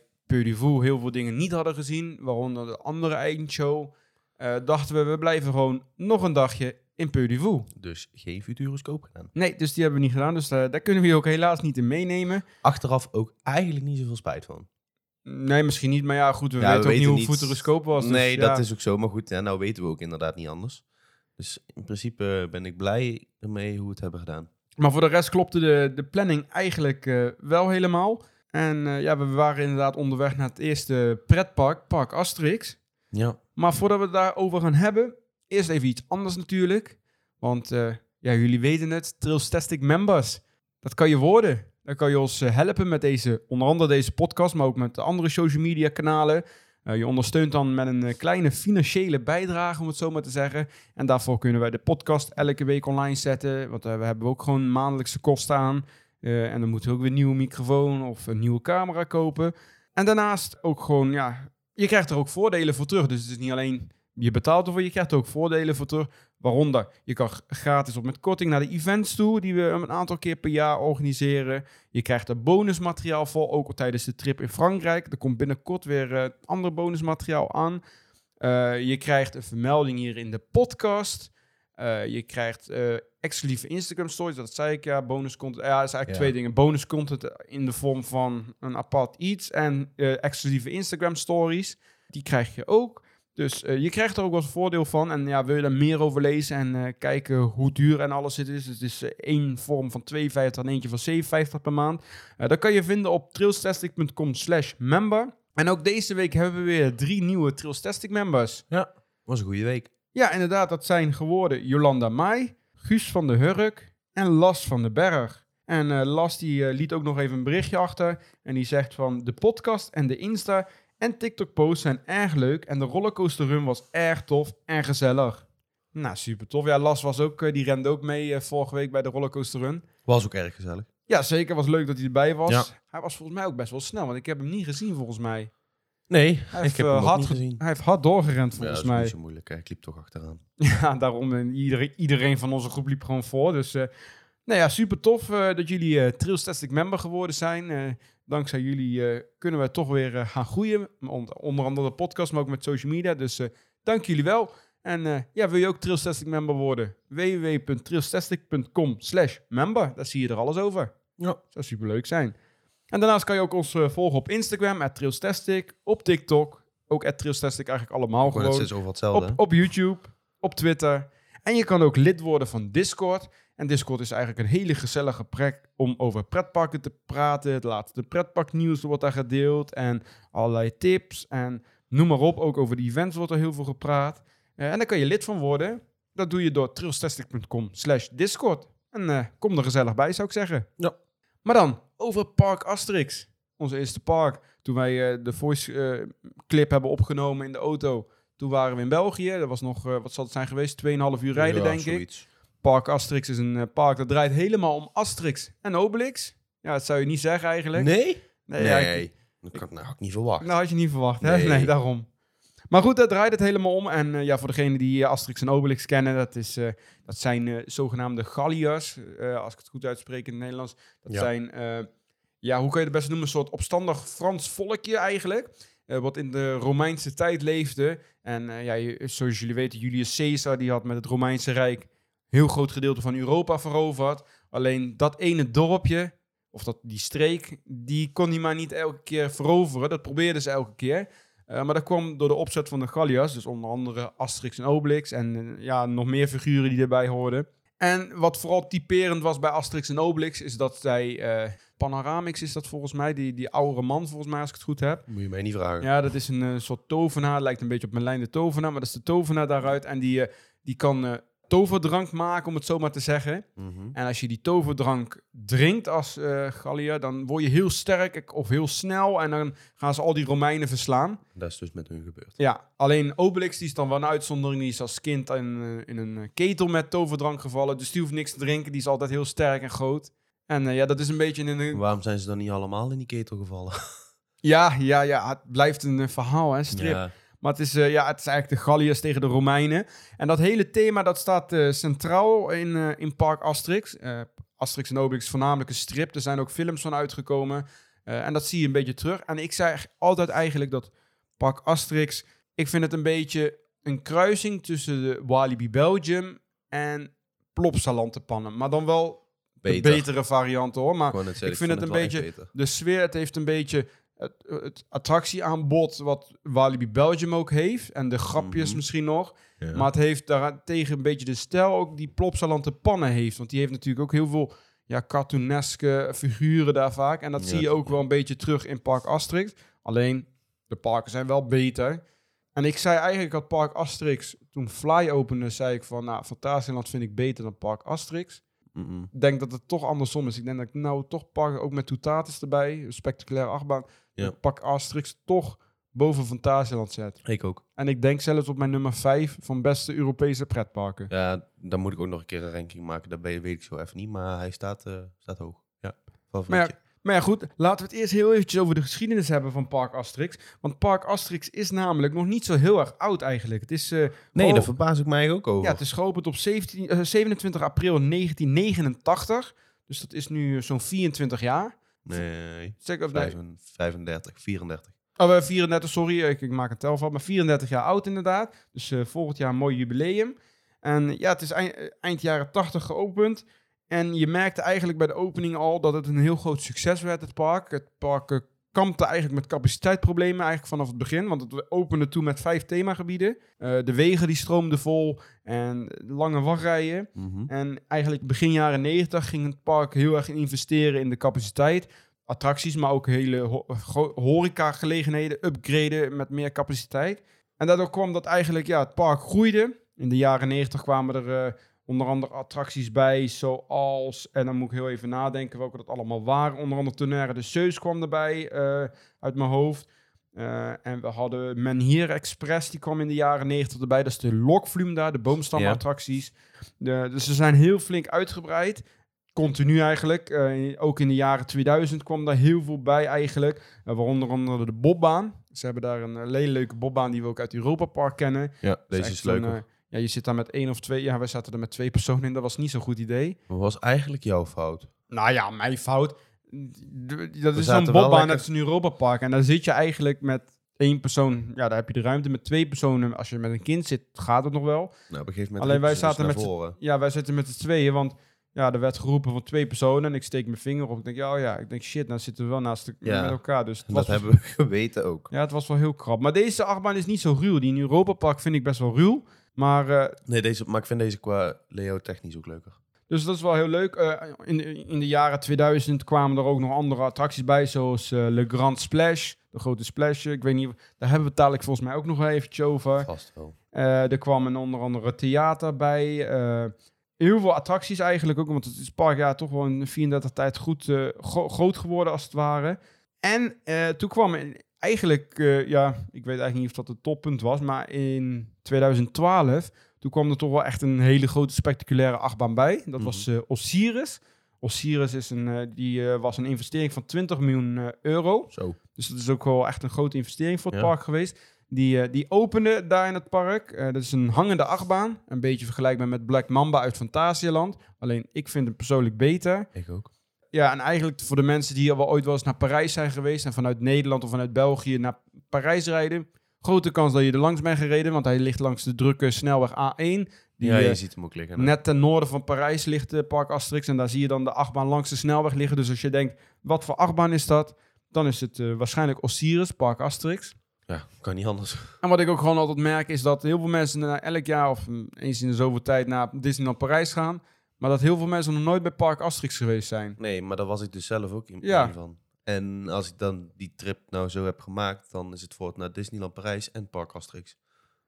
Fou heel veel dingen niet hadden gezien, waaronder de andere eindshow. eh, dachten we, we blijven gewoon nog een dagje in Fou. Dus geen futuroscoop gedaan. Nee, dus die hebben we niet gedaan, dus eh, daar kunnen we je ook helaas niet in meenemen. Achteraf ook eigenlijk niet zoveel spijt van. Nee, misschien niet, maar ja, goed, we Ja, weten we ook niet weten hoe niet- Futuroscope was. dus nee, ja. dat is ook zo. Maar goed, ja, nou weten we ook inderdaad niet anders. Dus in principe ben ik blij mee hoe we het hebben gedaan. Maar voor de rest klopte de, de planning eigenlijk eh, wel helemaal. En eh, ja, we waren inderdaad onderweg naar het eerste pretpark, Park Asterix. Ja. Maar voordat we het daarover gaan hebben, eerst even iets anders natuurlijk. Want eh, ja, jullie weten het, Trailstastic members. Dat kan je worden. Dan kan je ons eh, helpen met deze, onder andere deze podcast, maar ook met de andere social media kanalen. Je ondersteunt dan met een kleine financiële bijdrage, om het zo maar te zeggen. En daarvoor kunnen wij de podcast elke week online zetten. Want we hebben ook gewoon maandelijkse kosten aan. Eh, en dan moeten we ook weer een nieuwe microfoon of een nieuwe camera kopen. En daarnaast ook gewoon, ja, je krijgt er ook voordelen voor terug. Dus het is niet alleen je betaalt ervoor, je krijgt er ook voordelen voor terug. Waaronder, je kan gratis op met korting naar de events toe, die we een aantal keer per jaar organiseren. Je krijgt er bonusmateriaal voor, ook tijdens de trip in Frankrijk. Er komt binnenkort weer eh, ander bonusmateriaal aan. Eh, je krijgt een vermelding hier in de podcast. Eh, je krijgt eh, exclusieve Instagram stories, dat zei ik ja, bonus content. Ja, dat is eigenlijk Ja. twee dingen. Bonus content in de vorm van een apart iets en eh, exclusieve Instagram stories. Die krijg je ook. Dus eh, je krijgt er ook wat voordeel van. En ja, wil je daar meer over lezen en eh, kijken hoe duur en alles het is. Het is eh, één vorm van 52 en eentje van 57 per maand. Eh, dat kan je vinden op trailstastic.com slash member. En ook deze week hebben we weer drie nieuwe Trailstastic members. Was een goede week. Ja, inderdaad, dat zijn geworden Jolanda Mai, Guus van de Hurk en Las van den Berg. En eh, Las die eh, liet ook nog even een berichtje achter. En die zegt van de podcast en de Insta en TikTok posts zijn erg leuk. En de rollercoaster run was erg tof en gezellig. Nou, super tof. Ja, Las was ook, eh, die rende ook mee vorige week bij de rollercoaster run. Was ook erg gezellig. Ja, zeker. Was leuk dat hij erbij was. Ja. Hij was volgens mij ook best wel snel, want ik heb hem niet gezien volgens mij. Nee, Hij ik heeft, heb eh, hem hard, gezien. Hij heeft hard doorgerend Ja, volgens dat is mij. niet zo moeilijk. hè. Ik liep toch achteraan. Ja, daarom. En iedereen, iedereen van onze groep liep gewoon voor. Dus eh, nou ja, super tof eh, dat jullie eh Trailstastic member geworden zijn. Eh, dankzij jullie eh, kunnen we toch weer eh, gaan groeien. Onder, andere de podcast, maar ook met social media. Dus eh, dank jullie wel. En eh, ja, wil je ook Trailstastic member worden? www.trailstastic.com slash member. Daar zie je er alles over. Ja. Zou super leuk zijn. En daarnaast kan je ook ons eh, volgen op Instagram, at Trailstastic. Op TikTok, ook at Trailstastic eigenlijk allemaal Gewoon het is overal hetzelfde. Op, op YouTube, op Twitter. En je kan ook lid worden van Discord. En Discord is eigenlijk een hele gezellige plek om over pretparken te praten. Het laatste pretparknieuws wordt daar gedeeld. En allerlei tips. En noem maar op. Ook over de events wordt er heel veel gepraat. Eh, en daar kan je lid van worden. Dat doe je door trailstastic.com slash Discord. En eh, kom er gezellig bij, zou ik zeggen. Ja. Maar dan, over Park Asterix. Onze eerste park. Toen wij eh, de voice eh, clip hebben opgenomen in de auto. Toen waren we in België. Dat was nog, eh, wat zal het zijn geweest? 2,5 uur rijden, Ja, denk ik. Park Asterix is een park dat draait helemaal om Asterix en Obelix. Ja, dat zou je niet zeggen eigenlijk. Nee? Nee, Nee. ja, ik- dat kan, nou, had ik niet verwacht. dat had je niet verwacht, hè? Nee. Nee, daarom. Maar goed, daar draait het helemaal om. En eh, ja, voor degenen die eh, Asterix en Obelix kennen, dat, is, eh, dat zijn eh, zogenaamde Galliërs. als ik het goed uitspreek in het Nederlands. Dat Ja. zijn, ja, hoe kan je het best noemen? Een soort opstandig Frans volkje eigenlijk. wat in de Romeinse tijd leefde. En ja, zoals jullie weten, Julius Caesar, die had met het Romeinse Rijk heel groot gedeelte van Europa veroverd. Alleen dat ene dorpje, of dat, die streek, die kon hij maar niet elke keer veroveren. Dat probeerden ze elke keer. Eh, maar dat kwam door de opzet van de Galliërs, dus onder andere Asterix en Obelix en eh, ja, nog meer figuren die erbij hoorden. En wat vooral typerend was bij Asterix en Obelix, is dat zij, eh, Panoramix is dat volgens mij, die, die oudere man volgens mij als ik het goed heb. Moet je mij niet vragen. Ja, dat is een soort tovenaar. Lijkt een beetje op Merlijn de tovenaar, maar dat is de tovenaar daaruit. En die, die kan toverdrank maken, om het zo maar te zeggen. Mhm. En als je die toverdrank drinkt als eh Gallier, dan word je heel sterk of heel snel. En dan gaan ze al die Romeinen verslaan. Dat is dus met hun gebeurd. Ja, alleen Obelix die is dan wel een uitzondering. Die is als kind in, eh, in een eh, ketel met toverdrank gevallen. Dus die hoeft niks te drinken. Die is altijd heel sterk en groot. En ja, dat is een beetje een... Waarom zijn ze dan niet allemaal in die ketel gevallen? Ja, ja, ja, het blijft een verhaal, hè, strip. Ja. Maar het is, eh, ja, het is eigenlijk de Galliërs tegen de Romeinen. En dat hele thema dat staat eh, centraal in, eh, in Park Asterix. Asterix en Obelix is voornamelijk een strip. Er zijn ook films van uitgekomen. En dat zie je een beetje terug. En ik zei altijd eigenlijk dat Park Asterix... Ik vind het een beetje een kruising tussen de Walibi Belgium en Plopsalantenpannen. Maar dan wel Beter. de betere variant hoor. Maar Ik zeggen, vind het een beetje- beter. de sfeer, het heeft een beetje het, het attractieaanbod wat Walibi Belgium ook heeft. En de grapjes Mhm. misschien nog. Ja. Maar het heeft daartegen een beetje de stijl ook die Plopsalante pannen heeft. Want die heeft natuurlijk ook heel veel ja, cartooneske figuren daar vaak. En dat Ja, zie je ook wel een beetje terug in Park Asterix. Alleen, de parken zijn wel beter. En ik zei eigenlijk dat Park Asterix, toen Fly opende, zei ik van... Nou, Fantasieland vind ik beter dan Park Asterix. Ik denk dat het toch andersom is. Ik denk dat ik nou toch pak, ook met Toutatis erbij, een spectaculaire achtbaan, Ja. pak Asterix toch boven Fantasieland zet. Ik ook. En ik denk zelfs op mijn nummer 5 van beste Europese pretparken. Ja, dan moet ik ook nog een keer een ranking maken. Dat weet ik zo even niet, maar hij staat, eh, staat hoog. Ja, favorietje. Maar ja, goed, laten we het eerst heel eventjes over de geschiedenis hebben van Park Asterix. Want Park Asterix is namelijk nog niet zo heel erg oud eigenlijk. Het is, eh, nee, geo- daar verbaas ik mij ook over. ja, het is geopend op 17, eh, 27 april 1989. Dus dat is nu zo'n 24 jaar. Nee, Zeg, of nee, 35, 35, 34. Oh, eh, 34, sorry, ik, ik maak een tel van. Maar 34 jaar oud inderdaad. Dus eh, volgend jaar een mooi jubileum. En ja, het is eind, eh, eind jaren 80 geopend. En je merkte eigenlijk bij de opening al dat het een heel groot succes werd, het park. Het park eh, kampte eigenlijk met capaciteitsproblemen eigenlijk vanaf het begin. Want het opende toen met vijf themagebieden. Eh, de wegen die stroomden vol en lange wachtrijen. Mhm. En eigenlijk begin jaren 90 ging het park heel erg investeren in de capaciteit. Attracties, maar ook hele ho horeca-gelegenheden, upgraden met meer capaciteit. En daardoor kwam dat eigenlijk, ja, het park groeide. In de jaren 90 kwamen er eh, onder andere attracties bij, zoals, en dan moet ik heel even nadenken welke dat allemaal waren. Onder andere Tonnerre de Zeus kwam erbij, eh, uit mijn hoofd. Eh, en we hadden Menhir Express, die kwam in de jaren 90 erbij. Dat is de lokvloem daar, de boomstamattracties. De, dus ze zijn heel flink uitgebreid. Continu eigenlijk. Eh, ook in de jaren 2000 kwam daar heel veel bij eigenlijk. Waaronder andere de bobbaan. Ze hebben daar een hele leuke bobbaan die we ook uit Europa Park kennen. Ja, deze is leuk. Ja, je zit daar met één of twee. Ja, wij zaten er met twee personen in. Dat was niet zo'n goed idee. Wat was eigenlijk jouw fout? Nou ja, mijn fout. Dat is zo'n bobbaan lekker- als een Europa Park. En daar zit je eigenlijk met één persoon. Ja, daar heb je de ruimte met twee personen. Als je met een kind zit, gaat het nog wel. Nou, op een gegeven moment Alleen wij dus zaten met. Ja, wij zitten met z'n tweeën, want ja, er werd geroepen van twee personen en ik steek mijn vinger op. Ik denk, ja, oh ja, ik denk, shit, nou zitten we wel naast de, Ja. met elkaar. Dus was dat hebben we geweten ook. Ja, het was wel heel krap. Maar deze achtbaan is niet zo ruw. Die in Europa Park vind ik best wel ruw. Maar, eh, Nee, deze, maar ik vind deze qua Leo technisch ook leuker. dus dat is wel heel leuk. Eh, in, de, in de jaren 2000 kwamen er ook nog andere attracties bij, zoals eh, Le Grand Splash, de grote splash. Ik weet niet, daar hebben we dadelijk volgens mij ook nog wel eventjes over. Vast wel. Er kwam een onder andere theater bij. heel veel attracties eigenlijk ook, want het is park ja, toch wel in 34 tijd goed gro- groot geworden als het ware. En toen kwam in- eigenlijk, eh, ja, ik weet eigenlijk niet of dat het toppunt was, maar in 2012, toen kwam er toch wel echt een hele grote spectaculaire achtbaan bij. Dat was eh, Osiris. Osiris is een, eh, die, was een investering van 20 miljoen euro. Zo. Dus dat is ook wel echt een grote investering voor het Ja. park geweest. Die, die opende daar in het park. Dat is een hangende achtbaan. Een beetje vergelijkbaar met Black Mamba uit Fantasialand. Alleen ik vind hem persoonlijk beter. Ik ook. Ja, en eigenlijk voor de mensen die al wel ooit wel eens naar Parijs zijn geweest... en vanuit Nederland of vanuit België naar Parijs rijden... grote kans dat je er langs bent gereden... want hij ligt langs de drukke snelweg A1. Die, ja, je eh, ziet hem ook liggen. hè? Net ten noorden van Parijs ligt de Park Asterix. En daar zie je dan de achtbaan langs de snelweg liggen. Dus als je denkt, wat voor achtbaan is dat? Dan is het eh, waarschijnlijk Osiris, Park Asterix. Ja, kan niet anders. En wat ik ook gewoon altijd merk, is dat heel veel mensen na elk jaar of mm, eens in de zoveel tijd naar Disneyland Parijs gaan. Maar dat heel veel mensen nog nooit bij Park Asterix geweest zijn. Nee, maar daar was ik dus zelf ook in Ja. van. En als ik dan die trip nou zo heb gemaakt, dan is het voor het naar Disneyland Parijs en Park Asterix.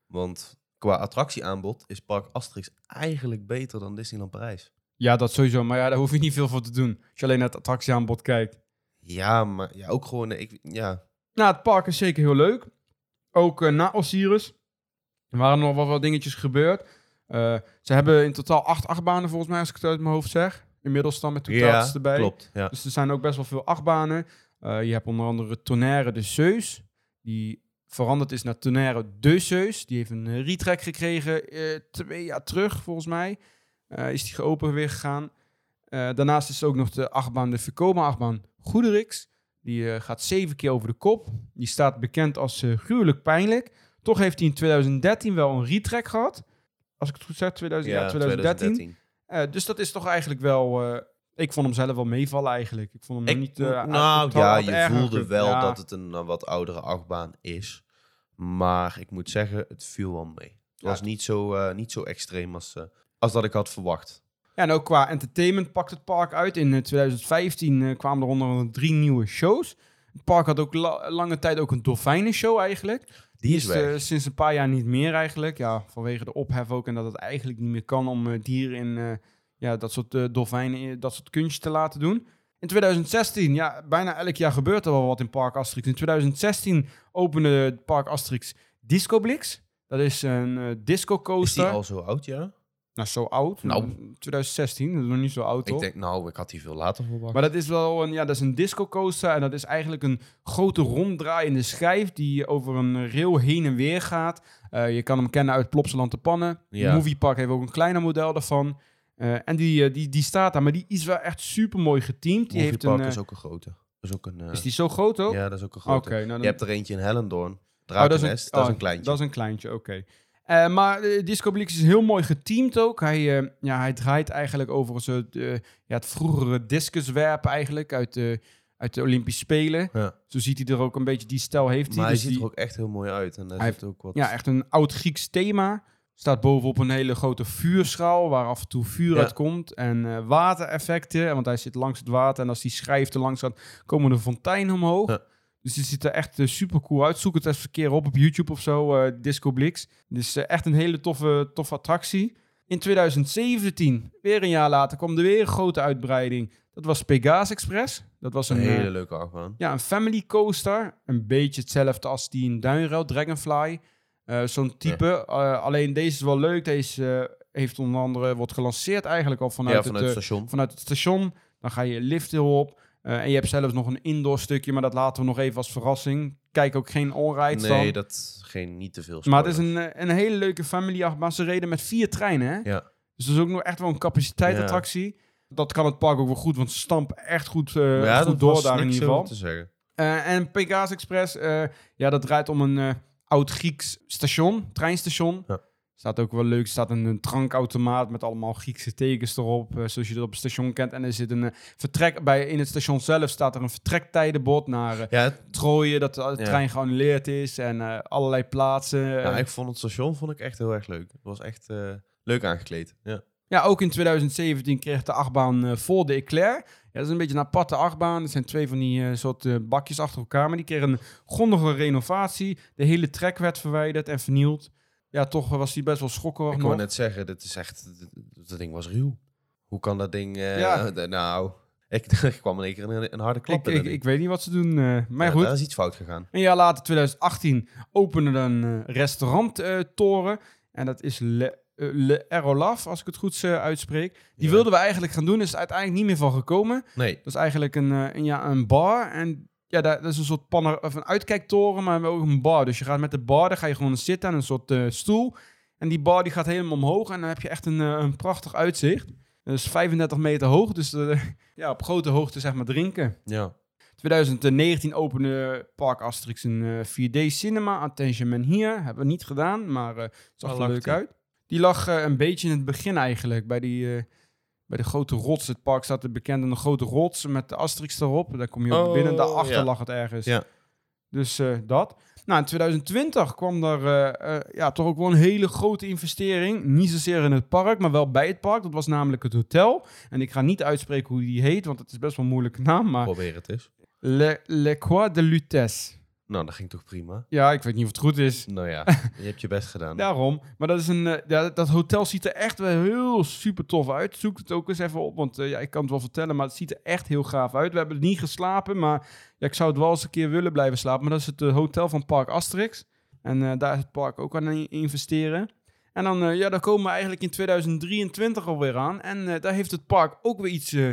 Want qua attractieaanbod is Park Asterix eigenlijk beter dan Disneyland Parijs. Ja, dat sowieso. Maar ja, daar hoef je niet veel voor te doen. Als je alleen naar het attractieaanbod kijkt. Ja, maar ja, ook gewoon, eh, ik, ja, Nou, het park is zeker heel leuk. Ook eh, na Osiris er waren nog wel wat dingetjes gebeurd. Eh, ze hebben in totaal acht achtbanen volgens mij, als ik het uit mijn hoofd zeg. Inmiddels dan met toetaaltjes ja erbij. klopt. Ja. Dus er zijn ook best wel veel achtbanen. Eh, je hebt onder andere Tonnerre de Zeus. Die veranderd is naar Tonnerre de Zeus. Die heeft een retrack gekregen eh, twee jaar terug, volgens mij. Is die geopend weer gegaan. Daarnaast is er ook nog de achtbaan, de Vekoma achtbaan Goederix. Die gaat zeven keer over de kop. Die staat bekend als gruwelijk pijnlijk. Toch heeft hij in 2013 wel een retrack gehad. Als ik het goed zeg, 2000, ja, 2013. Eh, dus dat is toch eigenlijk wel... eh, ik vond hem zelf wel meevallen eigenlijk. Ik vond hem Ik, niet... eh, nou ja, je voelde wel Ja. dat het een wat oudere achtbaan is. Maar ik moet zeggen, het viel wel mee. Het was niet zo, niet zo extreem als, als dat ik had verwacht. Ja, en ook qua entertainment pakt het park uit. In eh, 2015 eh, kwamen er onder andere drie nieuwe shows. Het park had ook la- lange tijd ook een dolfijnenshow eigenlijk. Die is eh, sinds een paar jaar niet meer eigenlijk. Ja, vanwege de ophef ook. En dat het eigenlijk niet meer kan om eh, dieren in eh, ja, dat soort dolfijnen, dat soort kunstjes te laten doen. In 2016, ja, bijna elk jaar gebeurt er wel wat in Park Asterix. In 2016 opende Park Asterix Disco Blix. Dat is een disco Is coaster. die al zo oud, ja? Nou, zo oud. Nou. 2016, dat is nog niet zo oud, Ik toch? denk, nou, ik had die veel later verwacht. Maar dat is wel een, ja, dat is een disco coaster. En dat is eigenlijk een grote ronddraaiende schijf die over een rail heen en weer gaat. Eh, je kan hem kennen uit Plopsaland te Pannen. Ja. Moviepark heeft ook een kleiner model daarvan. Eh, en die, eh, die, die staat daar, maar die is wel echt super mooi geteamd. Die heeft een, Moviepark eh, is ook een grote. Dat is ook een, is die zo groot ook? Ja, dat is ook een grote. nou dan, Je hebt er eentje in Hellendoorn. Oh, dat is Drakennest, dat is een kleintje. Dat is een kleintje, oké. Eh, maar eh, Disco Blix is heel mooi geteamd ook. Hij, eh, ja, hij draait eigenlijk over een soort, ja, het vroegere discuswerpen eigenlijk uit de, uit de Olympische Spelen. Ja. Zo ziet hij er ook een beetje, die stijl heeft hij. Maar hij Dus ziet die- er ook echt heel mooi uit. En hij Hij heeft ook wat... Ja, echt een oud Grieks thema. Staat bovenop een hele grote vuurschaal waar af en toe vuur Ja. uitkomt. En watereffecten, want hij zit langs het water. En als die schijf er langs gaat, komen er fonteinen omhoog. Ja. Dus die ziet er echt super cool uit. Zoek het eens een keer op op YouTube of zo, eh, Disco Blix. Dus eh, echt een hele toffe, toffe attractie. In 2017, weer een jaar later, kwam er weer een grote uitbreiding. Dat was Pegasus Express. Dat was een een, hele eh, leuke achtbaan. ja, een family coaster. Een beetje hetzelfde als die in Duinrail, Dragonfly. Eh, Zo'n type. Eh, alleen deze is wel leuk. Deze eh, heeft onder andere, wordt gelanceerd eigenlijk al vanuit, ja, vanuit het, het eh, station. vanuit het station. Dan ga je liften op. Eh, en je hebt zelfs nog een indoor stukje, maar dat laten we nog even als verrassing. Kijk ook geen onrides Nee, dan. dat geen niet te veel Maar het is een, eh, een hele leuke family achtbaan. Ze reden met vier treinen, hè? Ja. Dus dat is ook nog echt wel een capaciteitsattractie. Dat kan het park ook wel goed, want ze stampen echt goed, eh, ja, goed dat door was daar in ieder geval. te zeggen. En Pegasus Express, ja, dat draait om een eh, oud Grieks station, treinstation. Ja. Staat ook wel leuk, er staat een, een drankautomaat met allemaal Griekse tekens erop, eh, zoals je dat op het station kent. En er zit een eh, vertrek, bij, in het station zelf staat er een vertrektijdenbord naar eh, Ja, Troje, dat de Ja. trein geannuleerd is en allerlei plaatsen. ja, ik vond het station vond ik echt heel erg leuk. Het was echt leuk aangekleed. Ja. Ja, ook in 2017 kreeg de achtbaan Vol de Eclair. Ja, dat is een beetje een aparte achtbaan. Het zijn twee van die eh, soort bakjes achter elkaar. Maar die kregen een grondige renovatie. De hele trek werd verwijderd en vernield. Ja, toch was die best wel schokkerig Ik nog. wou net zeggen, dit is echt, dat ding was ruw. Hoe kan dat ding, Ja. d- nou, ik, ik kwam in één keer een, een harde klap ik, ik, weet niet wat ze doen. eh, maar Ja, goed, Daar is iets fout gegaan. een jaar later, 2018, opende een eh, restauranttoren. en dat is Le, Le Aerolaf, als ik het goed uitspreek. Die Ja. wilden we eigenlijk gaan doen. Is er uiteindelijk niet meer van gekomen. Nee, Dat is eigenlijk een, een, ja, een bar. En ja, daar- dat is een soort panner, of een uitkijktoren, maar ook een bar. Dus je gaat met de bar, dan ga je gewoon zitten aan een soort eh, stoel. En die bar die gaat helemaal omhoog en dan heb je echt een, eh, een prachtig uitzicht. Dat is 35 meter hoog, dus eh, ja, op grote hoogte zeg maar drinken. ja. 2019 opende Park Asterix een eh, 4D cinema. Attention hier. Hebben we niet gedaan, maar eh zag er leuk uit. Die lag een beetje in het begin eigenlijk. Bij, die, bij de grote rots. Het park staat de grote rots met de Asterix erop. Daar kom je ook Oh, binnen. Daarachter ja. lag het ergens. Ja. Dus eh, dat. Nou, in 2020 kwam er eh, eh, ja, toch ook wel een hele grote investering. Niet zozeer in het park, maar wel bij het park. Dat was namelijk het hotel. En ik ga niet uitspreken hoe die heet, want het is best wel een moeilijke naam. Maar Probeer het eens. Le, Le Croix de Lutèce. Nou, dat ging toch prima? Ja, ik weet niet of het goed is. Nou ja, je hebt je best gedaan. Daarom. Maar dat, is een, eh, ja, dat hotel ziet er echt wel heel super tof uit. Zoek het ook eens even op, want eh, ja, ik kan het wel vertellen, maar het ziet er echt heel gaaf uit. We hebben niet geslapen, maar ja, ik zou het wel eens een keer willen blijven slapen. Maar dat is het eh, hotel van Park Asterix. En eh, daar is het park ook aan in- investeren. En dan, eh, ja, dan komen we eigenlijk in 2023 alweer aan. En eh, daar heeft het park ook weer iets eh,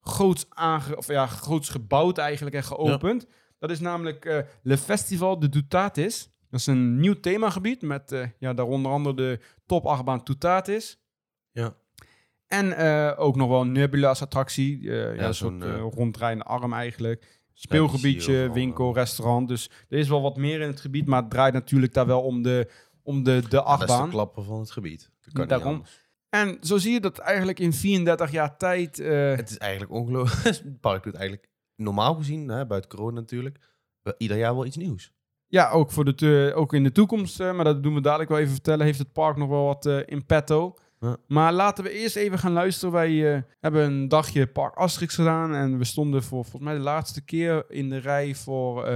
groots, aange of, ja, groots gebouwd eigenlijk en geopend. Dat is namelijk eh, Le Festival de Dutatis. Dat is een nieuw themagebied met eh, ja, daar onder andere de topachtbaan Toutatis. Ja. En eh, ook nog wel een Nebula's attractie. ja, Ja, een soort uh, ronddraaiende arm eigenlijk. Speelgebiedje, winkel, restaurant. Dus er is wel wat meer in het gebied, maar het draait natuurlijk daar wel om de, om de, de dat is de achtbaan. klapper van het gebied. Dat kan niet Daarom. En zo zie je dat eigenlijk in 34 jaar tijd... Het is eigenlijk ongelooflijk. Het park doet eigenlijk normaal gezien, hè, buiten corona natuurlijk, ieder jaar wel iets nieuws. Ja, ook, voor de ook in de toekomst, eh, maar dat doen we dadelijk wel even vertellen, heeft het park nog wel wat eh, in petto. Ja. Maar laten we eerst even gaan luisteren. Wij eh, hebben een dagje Park Asterix gedaan en we stonden voor volgens mij de laatste keer in de rij voor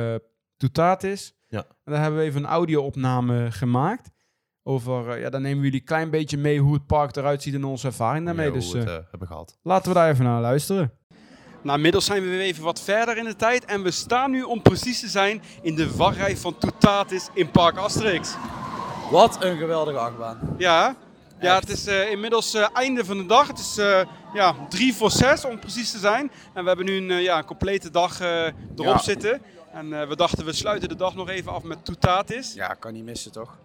Toutatis. Ja. En daar hebben we even een audio-opname gemaakt. Over, eh, ja, dan nemen we jullie een klein beetje mee hoe het park eruit ziet en onze ervaring daarmee. Ja, dus het hebben gehad. Laten we daar even naar luisteren. Nou, inmiddels zijn we weer even wat verder in de tijd. En we staan nu, om precies te zijn, in de wachtrij van Toutatis in Park Asterix. Wat een geweldige achtbaan. Ja, ja het is eh, inmiddels eh, einde van de dag. Het is eh, ja, drie voor zes, om precies te zijn. En we hebben nu een, ja, een complete dag erop Ja. zitten. En we dachten, we sluiten de dag nog even af met Toutatis. Ja, kan niet missen toch?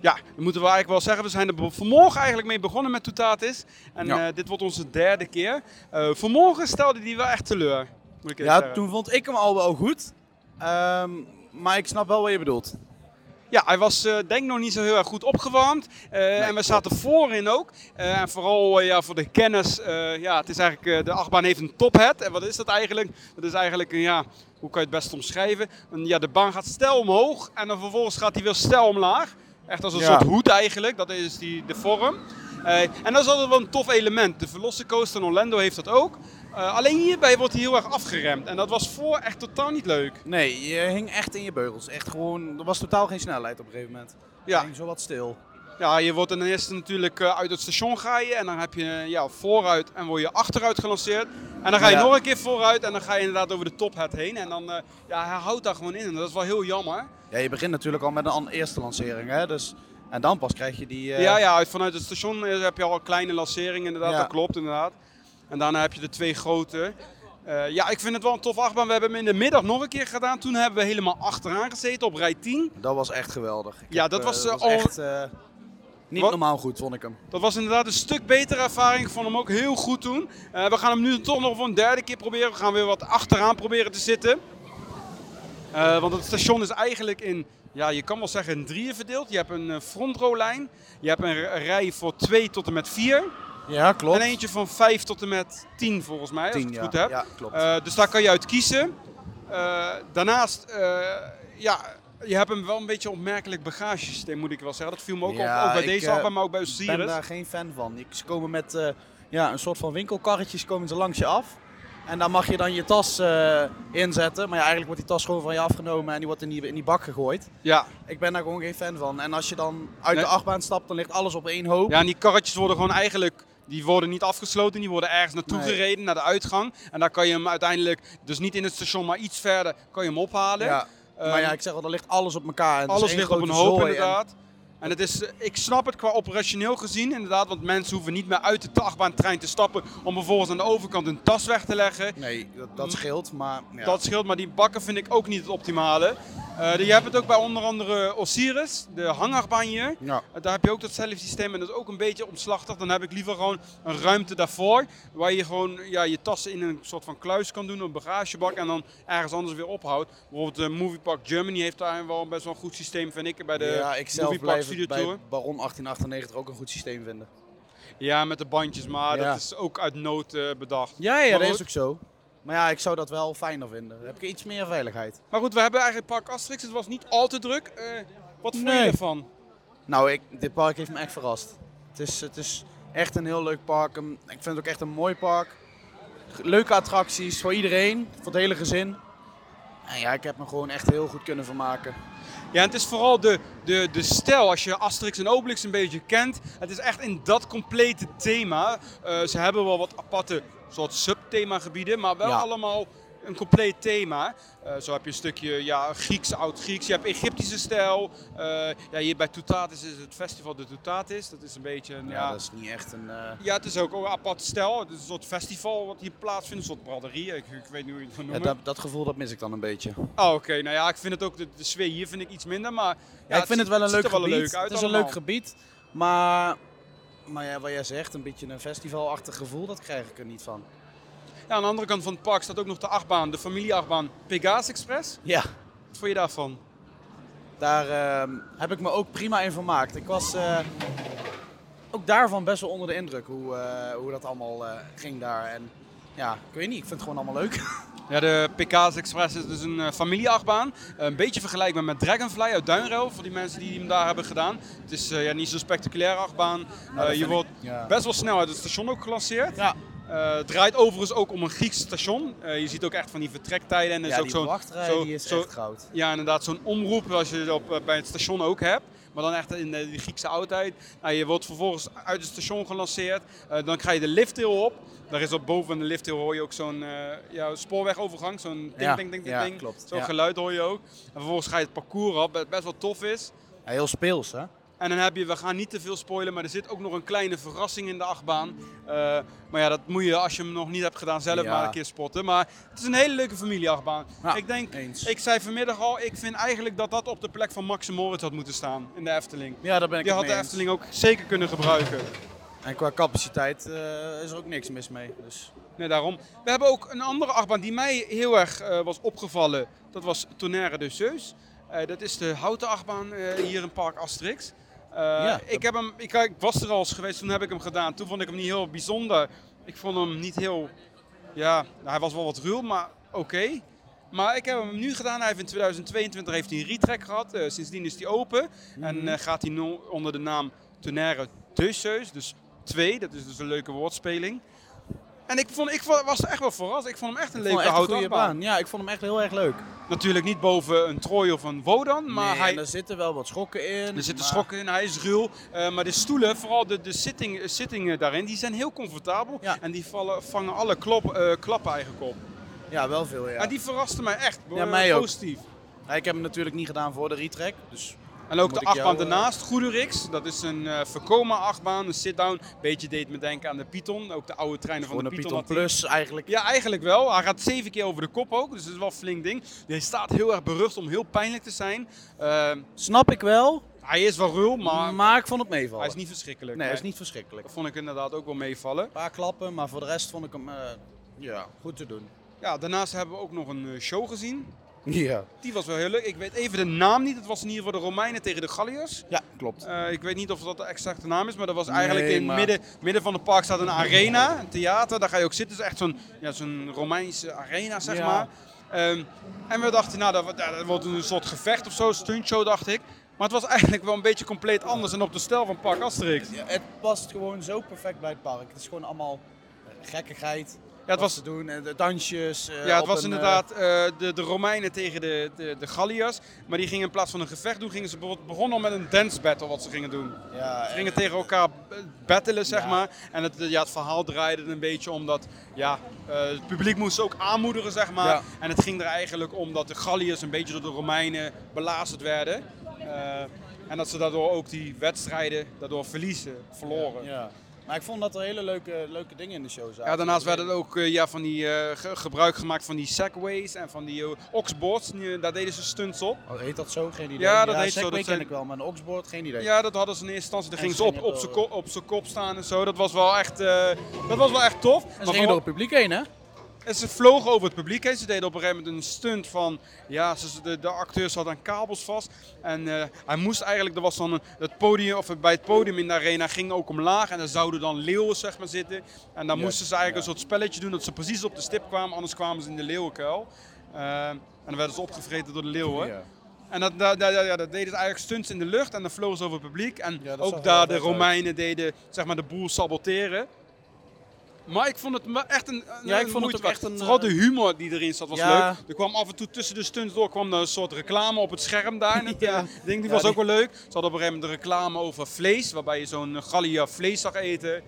Ja, dat moeten we eigenlijk wel zeggen. We zijn er vanmorgen eigenlijk mee begonnen met Toutatis. En Ja. eh, dit wordt onze derde keer. Eh, vanmorgen stelde die wel echt teleur. Moet ik Ja, zeggen. toen vond ik hem al wel goed. Ehm, maar ik snap wel wat je bedoelt. Ja, hij was eh, denk ik nog niet zo heel erg goed opgewarmd. En we zaten voorin ook. En vooral ja, voor de kennis, ja, het is eigenlijk, de achtbaan heeft een tophead. En wat is dat eigenlijk? Dat is eigenlijk een, ja, hoe kan je het best omschrijven? Een, ja, de baan gaat stel omhoog en dan vervolgens gaat hij weer stel omlaag. Echt als een Ja. soort hoed eigenlijk, dat is die, de vorm. Eh, en dat is altijd wel een tof element. De Velocicoaster in Orlando heeft dat ook. Eh, alleen hierbij wordt hij heel erg afgeremd. En dat was voor echt totaal niet leuk. Nee, je hing echt in je beugels. Echt gewoon, er was totaal geen snelheid op een gegeven moment. Ja. Je hing zo wat stil. Ja, je wordt ten eerste natuurlijk eh, uit het station ga je en dan heb je eh, ja, vooruit en word je achteruit gelanceerd. En dan ga je Ja. nog een keer vooruit en dan ga je inderdaad over de tophead heen. En dan, eh, ja, hij houdt daar gewoon in en dat is wel heel jammer. Ja, je begint natuurlijk al met een eerste lancering, hè. Dus, en dan pas krijg je die... Ja, ja, uit- vanuit het station heb je al een kleine lancering inderdaad, Ja. dat klopt inderdaad. En daarna heb je de twee grote. Ja, ik vind het wel een tof achtbaan. We hebben hem in de middag nog een keer gedaan. Toen hebben we helemaal achteraan gezeten op rij 10. Dat was echt geweldig. Ik Ja, heb, dat was, echt niet Wat- normaal goed, vond ik hem. Dat was inderdaad een stuk betere ervaring. Ik vond hem ook heel goed toen. Eh, we gaan hem nu toch nog voor een derde keer proberen. We gaan weer wat achteraan proberen te zitten. Eh, want het station is eigenlijk in, ja, je kan wel zeggen in drieën verdeeld. Je hebt een eh, frontrolijn. Je hebt een rij voor 2 tot en met 4. Ja, klopt. En eentje van 5 tot en met 10 volgens mij, als ik Tien, het ja. goed heb. Ja, klopt. Eh, dus daar kan je uit kiezen. Eh, daarnaast, eh, ja, je hebt een wel een beetje opmerkelijk bagagesysteem, moet ik wel zeggen. Dat viel me ook Ja, op, ook bij ik, deze eh, achtbaan, maar ook bij Ik ben Osiris. daar geen fan van. Ik- Ze komen met eh, ja, een soort van winkelkarretjes komen ze langs je af. En daar mag je dan je tas eh, inzetten. Maar ja, eigenlijk wordt die tas gewoon van je afgenomen en die wordt in die, in die bak gegooid. Ja, Ik ben daar gewoon geen fan van. En als je dan uit Nee. de achtbaan stapt, dan ligt alles op één hoop. Ja, en die karretjes worden gewoon eigenlijk, die worden niet afgesloten, die worden ergens naartoe Nee. gereden, naar de uitgang. En daar kan je hem uiteindelijk, dus niet in het station, maar iets verder, kan je hem ophalen. Ja, maar ja, ik zeg al, er ligt alles op elkaar. En alles ligt op een hoop en- inderdaad. En het is, eh, ik snap het qua operationeel gezien inderdaad, want mensen hoeven niet meer uit de achtbaantrein te stappen om vervolgens aan de overkant hun tas weg te leggen. Nee, dat, dat scheelt, maar ja. Dat scheelt, maar die bakken vind ik ook niet het optimale. Eh, je hebt het ook bij onder andere Osiris, de hangachtbaan hier. Ja. Uh, Daar heb je ook datzelfde systeem en dat is ook een beetje omslachtig. Dan heb ik liever gewoon een ruimte daarvoor. Waar je gewoon ja, je tassen in een soort van kluis kan doen, een bagagebak. En dan ergens anders weer ophoudt. Bijvoorbeeld de Movie Park Germany heeft daar wel best wel een goed systeem, vind ik. Bij de ja, ik zelf blijf Studio bij Tour. Baron 1898 ook een goed systeem vinden. Ja, met de bandjes, maar Ja. dat is ook uit nood eh, bedacht. Ja, ja Maar dat is ook zo. Maar ja, ik zou dat wel fijner vinden. Dan heb ik iets meer veiligheid. Maar goed, we hebben eigenlijk Park Asterix. Het was niet al te druk. Eh, wat vond je ervan? Nou, ik, dit park heeft me echt verrast. Het is, het is echt een heel leuk park. Ik vind het ook echt een mooi park. Leuke attracties voor iedereen, voor het hele gezin. En ja, ik heb me gewoon echt heel goed kunnen vermaken. Ja, het is vooral de, de, de stijl. Als je Asterix en Obelix een beetje kent, het is echt in dat complete thema. Eh, ze hebben wel wat aparte soort subthemagebieden, maar wel Ja. allemaal een compleet thema. Eh, zo heb je een stukje ja, Grieks, oud-Grieks. Je hebt Egyptische stijl. Eh, ja, hier bij Toutatis is het festival de Toutatis. Dat is een beetje een... Ja, Ja, dat is niet echt een... eh, ja, het is ook een apart stijl. Het is een soort festival wat hier plaatsvindt. Een soort braderie. Ik, ik weet niet hoe je het moet ja, noemen. dat, dat gevoel dat mis ik dan een beetje. Oh, oké. Nou ja, ik vind het ook, de, de sfeer hier vind ik iets minder. Maar Ja, ik vind het wel een leuk wel gebied. leuk het is een leuk gebied. Maar, maar ja, wat jij zegt, een beetje een festivalachtig gevoel, dat krijg ik er niet van. Ja, aan de andere kant van het park staat ook nog de achtbaan, de familieachtbaan Pegasus Express. Ja, Wat vond je daarvan? daar ehm, heb ik me ook prima in vermaakt. Ik was eh, ook daarvan best wel onder de indruk hoe, eh, hoe dat allemaal eh, ging daar. En ja, ik weet niet, ik vind het gewoon allemaal leuk. Ja, de Pegasus Express is dus een familieachtbaan. Een beetje vergelijkbaar met Dragonfly uit Duinrail, voor die mensen die hem daar hebben gedaan. Het is ja, niet zo'n spectaculaire achtbaan. vind je ik- wordt ja. best wel snel uit het station ook gelanceerd. Ja, Eh, het draait overigens ook om een Grieks station. Eh, je ziet ook echt van die vertrektijden. En er is ja ook die zo'n wachtrij zo- die is zo- echt goud. Ja, inderdaad, zo'n omroep zoals je op, eh, bij het station ook hebt. Maar dan echt in de, die Griekse oudheid. Nou, je wordt vervolgens uit het station gelanceerd. Dan krijg je de liftrail op. Daar is op boven de liftrail hoor je ook zo'n ja, spoorwegovergang. Zo'n ding, Ja, ding, ding, ding, ja, ding. klopt, Zo'n ja. geluid hoor je ook. En vervolgens ga je het parcours op, wat best wel tof is. Ja, heel speels, hè? En dan heb je, we gaan niet te veel spoilen, maar er zit ook nog een kleine verrassing in de achtbaan. Eh, maar ja, dat moet je als je hem nog niet hebt gedaan zelf Ja. maar een keer spotten. Maar het is een hele leuke familieachtbaan. Ja, ik denk, eens. ik zei vanmiddag al, ik vind eigenlijk dat dat op de plek van Max Moritz had moeten staan in de Efteling. Ja, daar ben ik Die had de mee eens. Efteling ook zeker kunnen gebruiken. En qua capaciteit eh, is er ook niks mis mee. Dus. Nee, daarom. We hebben ook een andere achtbaan die mij heel erg eh, was opgevallen. Dat was Tonnerre de Zeus. Dat is de houten achtbaan hier in Park Asterix. Eh, Ja, ik, heb hem, ik, ik was er al eens geweest, toen heb ik hem gedaan. Toen vond ik hem niet heel bijzonder. Ik vond hem niet heel... Ja, hij was wel wat ruw, maar oké. Maar ik heb hem nu gedaan. Hij heeft in 2022 heeft hij een retrack gehad. Eh, sindsdien is hij open. En eh, gaat hij nu onder de naam Tonnerre Zeus. Dus twee, dat is dus een leuke woordspeling. En ik, vond, ik wa- was echt wel verrast. Ik vond hem echt een leuke hem echt een houten goede achtbaan. baan. Ja, ik vond hem echt heel erg leuk. Natuurlijk niet boven een Troy of een Wodan, maar nee, hij, er zitten wel wat schokken in. er zitten maar- schokken in, hij is ruw. Eh, maar de stoelen, vooral de, de sitting, zittingen daarin, die zijn heel comfortabel. Ja. En die vallen, vangen alle klop, eh, klappen eigenlijk op. Ja, wel veel, ja. En die verraste mij echt Ja, eh, mij ook. positief. Ja, ik heb hem natuurlijk niet gedaan voor de retrack. Dus En ook de achtbaan jou, eh, daarnaast, Goederix. Dat is een Vekoma achtbaan, een sit-down. Beetje deed me denken aan de Python. Ook de oude treinen van de Python. Python. Plus eigenlijk. Ja, eigenlijk wel. Hij gaat zeven keer over de kop ook. Dus dat is wel een flink ding. Hij staat heel erg berucht om heel pijnlijk te zijn. Eh, Snap ik wel, hij is wel ruw, maar maar ik vond het meevallen. hij is niet verschrikkelijk. nee, hij is niet verschrikkelijk. Dat vond ik inderdaad ook wel meevallen. Een paar klappen, maar voor de rest vond ik hem eh, ja, goed te doen. Ja, daarnaast hebben we ook nog een show gezien. Ja, Die was wel heel leuk. Ik weet even de naam niet. Het was in ieder geval de Romeinen tegen de Galliërs. ja klopt. Eh, ik weet niet of dat de exacte naam is, maar dat was Nee, eigenlijk in het midden, midden van het park staat een arena, een theater. Daar ga je ook zitten. Het is echt zo'n ja, zo'n Romeinse arena, zeg Ja. maar. Ehm, en we dachten, nou, dat, wordt- ja, dat wordt een soort gevecht of zo, stuntshow, dacht ik. Maar het was eigenlijk wel een beetje compleet anders en op de stijl van Park Asterix. Ja, het past gewoon zo perfect bij het park. Het is gewoon allemaal eh, gekkigheid. Ja, het was, te doen. En de dansjes. eh, ja, het was een, inderdaad eh, de, de Romeinen tegen de, de, de Galliërs. Maar die gingen in plaats van een gevecht doen, gingen ze begonnen met een dance battle wat ze gingen doen. eh, ja, Ze gingen tegen elkaar battelen, zeg Ja. maar. En het, ja, het verhaal draaide een beetje om dat ja, eh, het publiek moest ze ook aanmoedigen, zeg maar. Ja. En het ging er eigenlijk om dat de Galliërs een beetje door de Romeinen belazerd werden. Eh, en dat ze daardoor ook die wedstrijden daardoor verliezen, verloren. Ja. Maar ik vond dat er hele leuke, leuke dingen in de show zaten. daarnaast werden er ook eh, ja, van die, eh, ge- gebruik gemaakt van die segways en van die eh, oxboards. Daar deden ze stunts op. Oh, heet dat zo? Geen idee. Ja, dat heet zo. Dat ken ik wel, maar een oxboard, geen idee. Ja, dat hadden ze in eerste instantie. Daar En gingen ze op, op zijn door- ko- op zijn kop staan en zo. Dat was wel echt, eh, dat was wel echt tof. En ze Maar gingen door het publiek heen, hè? En ze vlogen over het publiek heen. Ze deden op een gegeven moment een stunt van... Ja, ze, de, de acteurs hadden aan kabels vast. En eh, hij moest eigenlijk... Er was dan een, het podium... Of bij het podium in de arena ging ook omlaag. En daar zouden dan leeuwen zeg maar zitten. En dan moesten ze eigenlijk ja. een soort spelletje doen... Dat ze precies op de stip kwamen. Anders kwamen ze in de leeuwenkuil. Eh, en dan werden ze opgevreten door de leeuwen. Ja. En dat, dat, dat, ja, dat deden ze eigenlijk stunts in de lucht. En dan vlogen ze over het publiek. En Ja, ook daar de uit. Romeinen deden zeg maar, de boel saboteren. Maar ik vond het echt een, een Ja, ik vond het ook echt een, Vooral eh, de humor die erin zat was Ja. leuk. Er kwam af en toe tussen de stunts door kwam er een soort reclame op het scherm daar. En het, Ja. eh, ding, die Ja, was die- ook wel leuk. Ze hadden op een gegeven moment een reclame over vlees, waarbij je zo'n Gallia vlees zag eten.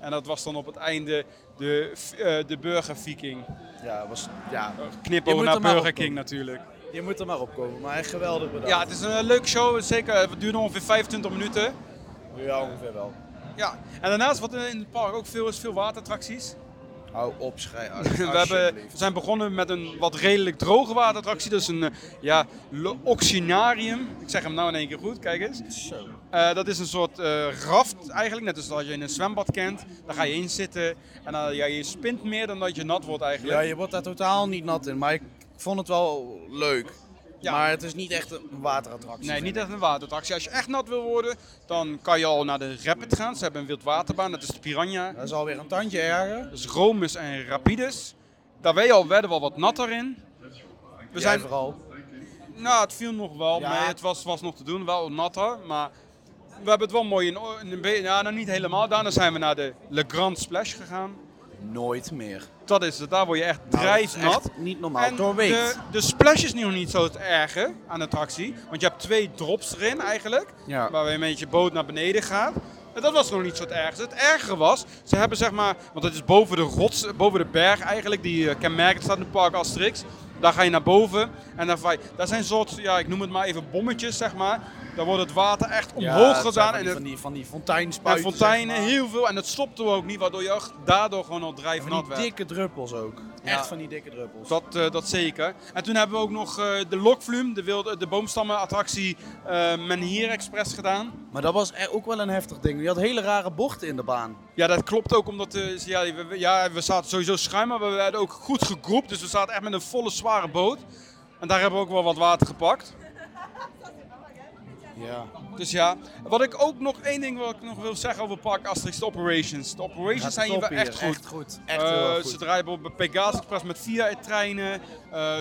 En dat was dan op het einde de, eh, de Burger Viking. Ja, was, ja, Knip Je over moet naar er Burger. King natuurlijk. je moet er maar opkomen. Maar echt geweldig bedankt. Ja, het is een leuke show. Zeker, het duurde ongeveer 25 minuten. ja ongeveer wel. Ja. En daarnaast wat in het park ook veel is, veel waterattracties. Hou op, schij. We, hebben, we zijn begonnen met een wat redelijk droge waterattractie. Is een eh, ja, oxinarium. Ik zeg hem nou in één keer goed, kijk eens. Zo. Eh, dat is een soort eh, raft eigenlijk, net als dat je in een zwembad kent. Daar ga je in zitten en dan, ja, je spint meer dan dat je nat wordt eigenlijk. Ja, je wordt daar totaal niet nat in. Maar ik vond het wel leuk. Ja. Maar het is niet echt een waterattractie. Nee, niet echt een waterattractie. Als je echt nat wil worden, dan kan je al naar de Rapid gaan. Ze hebben een wildwaterbaan, dat is de Piranha. Dat is alweer een tandje erger. Dus Romus en Rapidus. Daar ben je al werden wel wat natter in. We Jij zijn, vooral. nou, het viel nog wel Ja. mee. Het was, was nog te doen, wel natter. Maar we hebben het wel mooi in, in. Ja, nou niet helemaal. Daarna zijn we naar de Le Grand Splash gegaan. Nooit meer. Dat is het. Daar word je echt Nou, drijfnat. niet normaal. En Doorweekt. de, de splash is nog niet zo het erge aan de attractie. Want je hebt twee drops erin eigenlijk. Ja. Waar je met je boot naar beneden gaat. En dat was nog niet zo het ergste. Het ergere was, ze hebben zeg maar, want het is boven de rots, boven de berg eigenlijk, die uh, kenmerkend staat in het park Asterix. Daar ga je naar boven en dan daar zijn soort, ja ik noem het maar even bommetjes zeg maar. Daar wordt het water echt Ja, omhoog gedaan. Van en die, het, van die, van die en fonteinspuiten. fonteinen, zeg maar. heel veel. En het stopte ook niet, waardoor je echt daardoor gewoon al En drijfnat Van die werd. dikke druppels ook. Ja. Echt van die dikke druppels. Dat, eh, dat zeker. En toen hebben we ook nog eh, de Lokvloem, de, wilde, de boomstammenattractie eh Menhir Express gedaan. Maar dat was e- ook wel een heftig ding. Die had hele rare bochten in de baan. Ja, dat klopt ook omdat eh, ja, we, we- ja, we zaten sowieso schuin, maar we werden ook goed gegroept. Dus we zaten echt met een volle zware boot. En daar hebben we ook wel wat water gepakt. Ja. Dus ja, wat ik ook nog één ding wat ik nog wil zeggen over Park Asterix, de operations. De operations zijn hier wel echt goed. Echt goed. Echt Eh, erg Ze goed. draaien bijvoorbeeld bij Pegasus Express met vier treinen.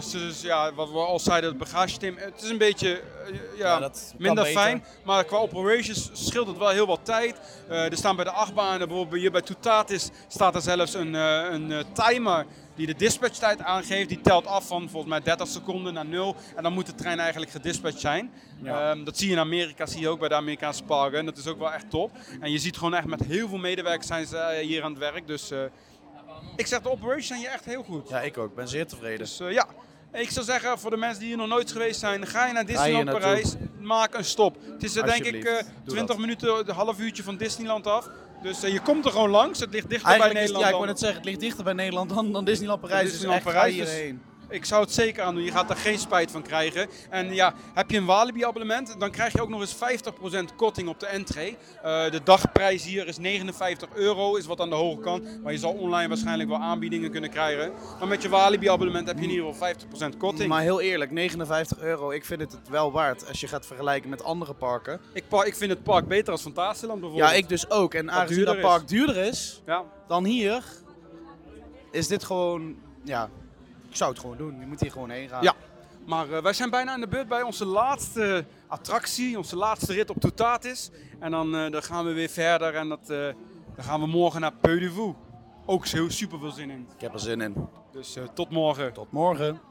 Ze, dus, ja, wat we al zeiden, het bagageteam. Het is een beetje eh, ja, minder beter. fijn. Maar qua operations scheelt het wel heel wat tijd. Er staan bij de achtbanen, bijvoorbeeld hier bij Toutatis, staat er zelfs een, een timer die de dispatchtijd aangeeft. Die telt af van volgens mij 30 seconden naar 0. En dan moet de trein eigenlijk gedispatcht zijn. Ja. Ehm, dat zie je in Amerika, zie je ook bij de Amerikaanse parken. En dat is ook wel echt top. En je ziet gewoon echt met heel veel medewerkers zijn ze eh, hier aan het werk. Dus eh, ik zeg de operations zijn hier echt heel goed. Ja, ik ook. Ik ben zeer tevreden. Dus eh, ja, ik zou zeggen voor de mensen die hier nog nooit geweest zijn, ga je naar Disneyland. Parijs, maak een stop. Het is eh, denk ik Alsjeblieft, eh, doe 20 dat. minuten, een half uurtje van Disneyland af. Dus eh, je komt er gewoon langs, het ligt dichter bij Eigenlijk is, Nederland. ja, ik wou net zeggen, het ligt dichter bij Nederland dan, dan Disneyland Parijs. Disneyland dus echt, Parijs, hierheen. Ik zou het zeker aan doen. Je gaat er geen spijt van krijgen. En ja, heb je een Walibi-abonnement, dan krijg je ook nog eens 50% korting op de entree. Eh, de dagprijs hier is 59 euro, is wat aan de hoge kant. Maar je zal online waarschijnlijk wel aanbiedingen kunnen krijgen. Maar met je Walibi-abonnement heb je in ieder geval 50% korting. Maar heel eerlijk, 59 euro, ik vind het het wel waard als je gaat vergelijken met andere parken. Ik, pa- ik vind het park beter als Fantasieland bijvoorbeeld. Ja, ik dus ook. En aangezien dat park duurder is Ja, dan hier, is dit gewoon, ja, ik zou het gewoon doen. Je moet hier gewoon heen gaan. Ja. Maar eh, wij zijn bijna aan de beurt bij onze laatste attractie, onze laatste rit op Toutatis. En dan, eh, dan gaan we weer verder en dat, eh, dan gaan we morgen naar Peu de Voux. Ook heel super veel zin in. Ik heb er zin in. Dus eh, tot morgen. Tot morgen.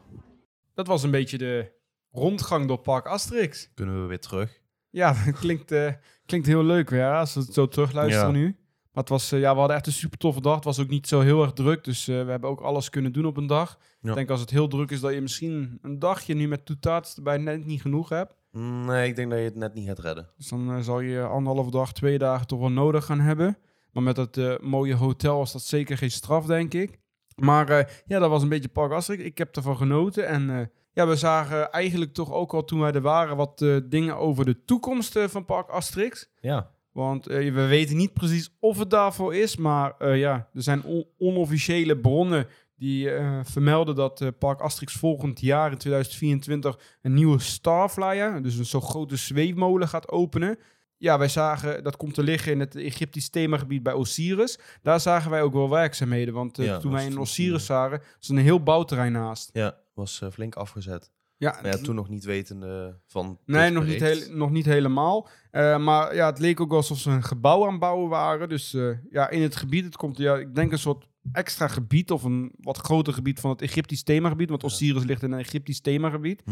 Dat was een beetje de rondgang door Park Asterix. Kunnen we weer terug? Ja, dat klinkt, eh, klinkt heel leuk weer als we het zo terugluisteren Ja. nu. Maar het was, eh, ja, we hadden echt een super toffe dag. Het was ook niet zo heel erg druk, dus eh, we hebben ook alles kunnen doen op een dag. Ja. Ik denk als het heel druk is, dat je misschien een dagje nu met Toutatis erbij net niet genoeg hebt. Nee, ik denk dat je het net niet gaat redden. Dus dan eh, zal je anderhalve dag, twee dagen toch wel nodig gaan hebben. Maar met dat mooie hotel was dat zeker geen straf, denk ik. Maar ja, dat was een beetje Park Asterix. Ik heb ervan genoten. En ja, we zagen eigenlijk toch ook al toen wij er waren wat dingen over de toekomst van Park Asterix. Ja. Want eh, we weten niet precies of het daarvoor is. Maar eh, ja, er zijn on- onofficiële bronnen die eh, vermelden dat Park Asterix volgend jaar in 2024 een nieuwe Starflyer, dus een zo grote zweefmolen gaat openen. Ja, wij zagen, dat komt te liggen in het Egyptisch themagebied bij Osiris. Daar zagen wij ook wel werkzaamheden, want Ja, toen wij in Osiris zagen, was er een heel bouwterrein naast. Ja, was flink afgezet. Ja, Maar ja, toen nog niet wetende van Nee, nog niet, heel, nog niet helemaal. Eh, maar ja, het leek ook alsof ze een gebouw aan het bouwen waren. Dus eh, ja, in het gebied, het komt, ja, ik denk een soort extra gebied of een wat groter gebied van het Egyptisch themagebied. Want Osiris ligt in een Egyptisch themagebied.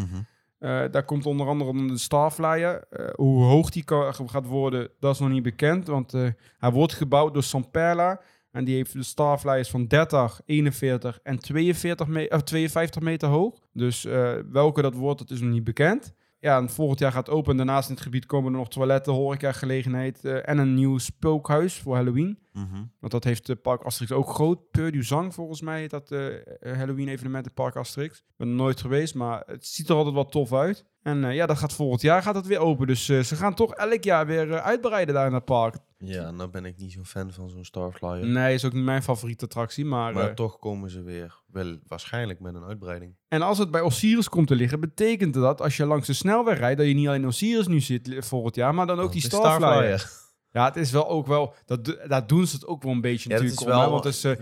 Eh, daar komt onder andere de Starflyer. Hoe hoog die gaat worden, dat is nog niet bekend. Want hij wordt gebouwd door Samperla. En die heeft de Starflyers van 30, 41 en 42 me of 52 meter hoog. Dus eh, welke dat wordt, dat is nog niet bekend. Ja, en volgend jaar gaat het open. Daarnaast in het gebied komen er nog toiletten, horecagelegenheid eh en een nieuw spookhuis voor Halloween. Mhm. Want dat heeft de Park Asterix ook groot. Peur du Zang volgens mij, dat eh, Halloween evenement in Park Asterix. Ik ben er nooit geweest, maar het ziet er altijd wat tof uit. En eh, ja, dat gaat volgend jaar gaat het weer open. Dus eh, ze gaan toch elk jaar weer eh, uitbreiden daar in het park. Ja, nou ben ik niet zo'n fan van zo'n Starflyer. Nee, is ook niet mijn favoriete attractie. Maar, Maar toch komen ze weer, wel waarschijnlijk met een uitbreiding. en als het bij Osiris komt te liggen, betekent dat als je langs de snelweg rijdt, dat je niet alleen Osiris nu zit volgend jaar, maar dan ook Oh, die de Starflyer. Ja, het is wel ook wel, dat, daar doen ze het ook wel een beetje Ja, dat natuurlijk om, hè, want het is, een-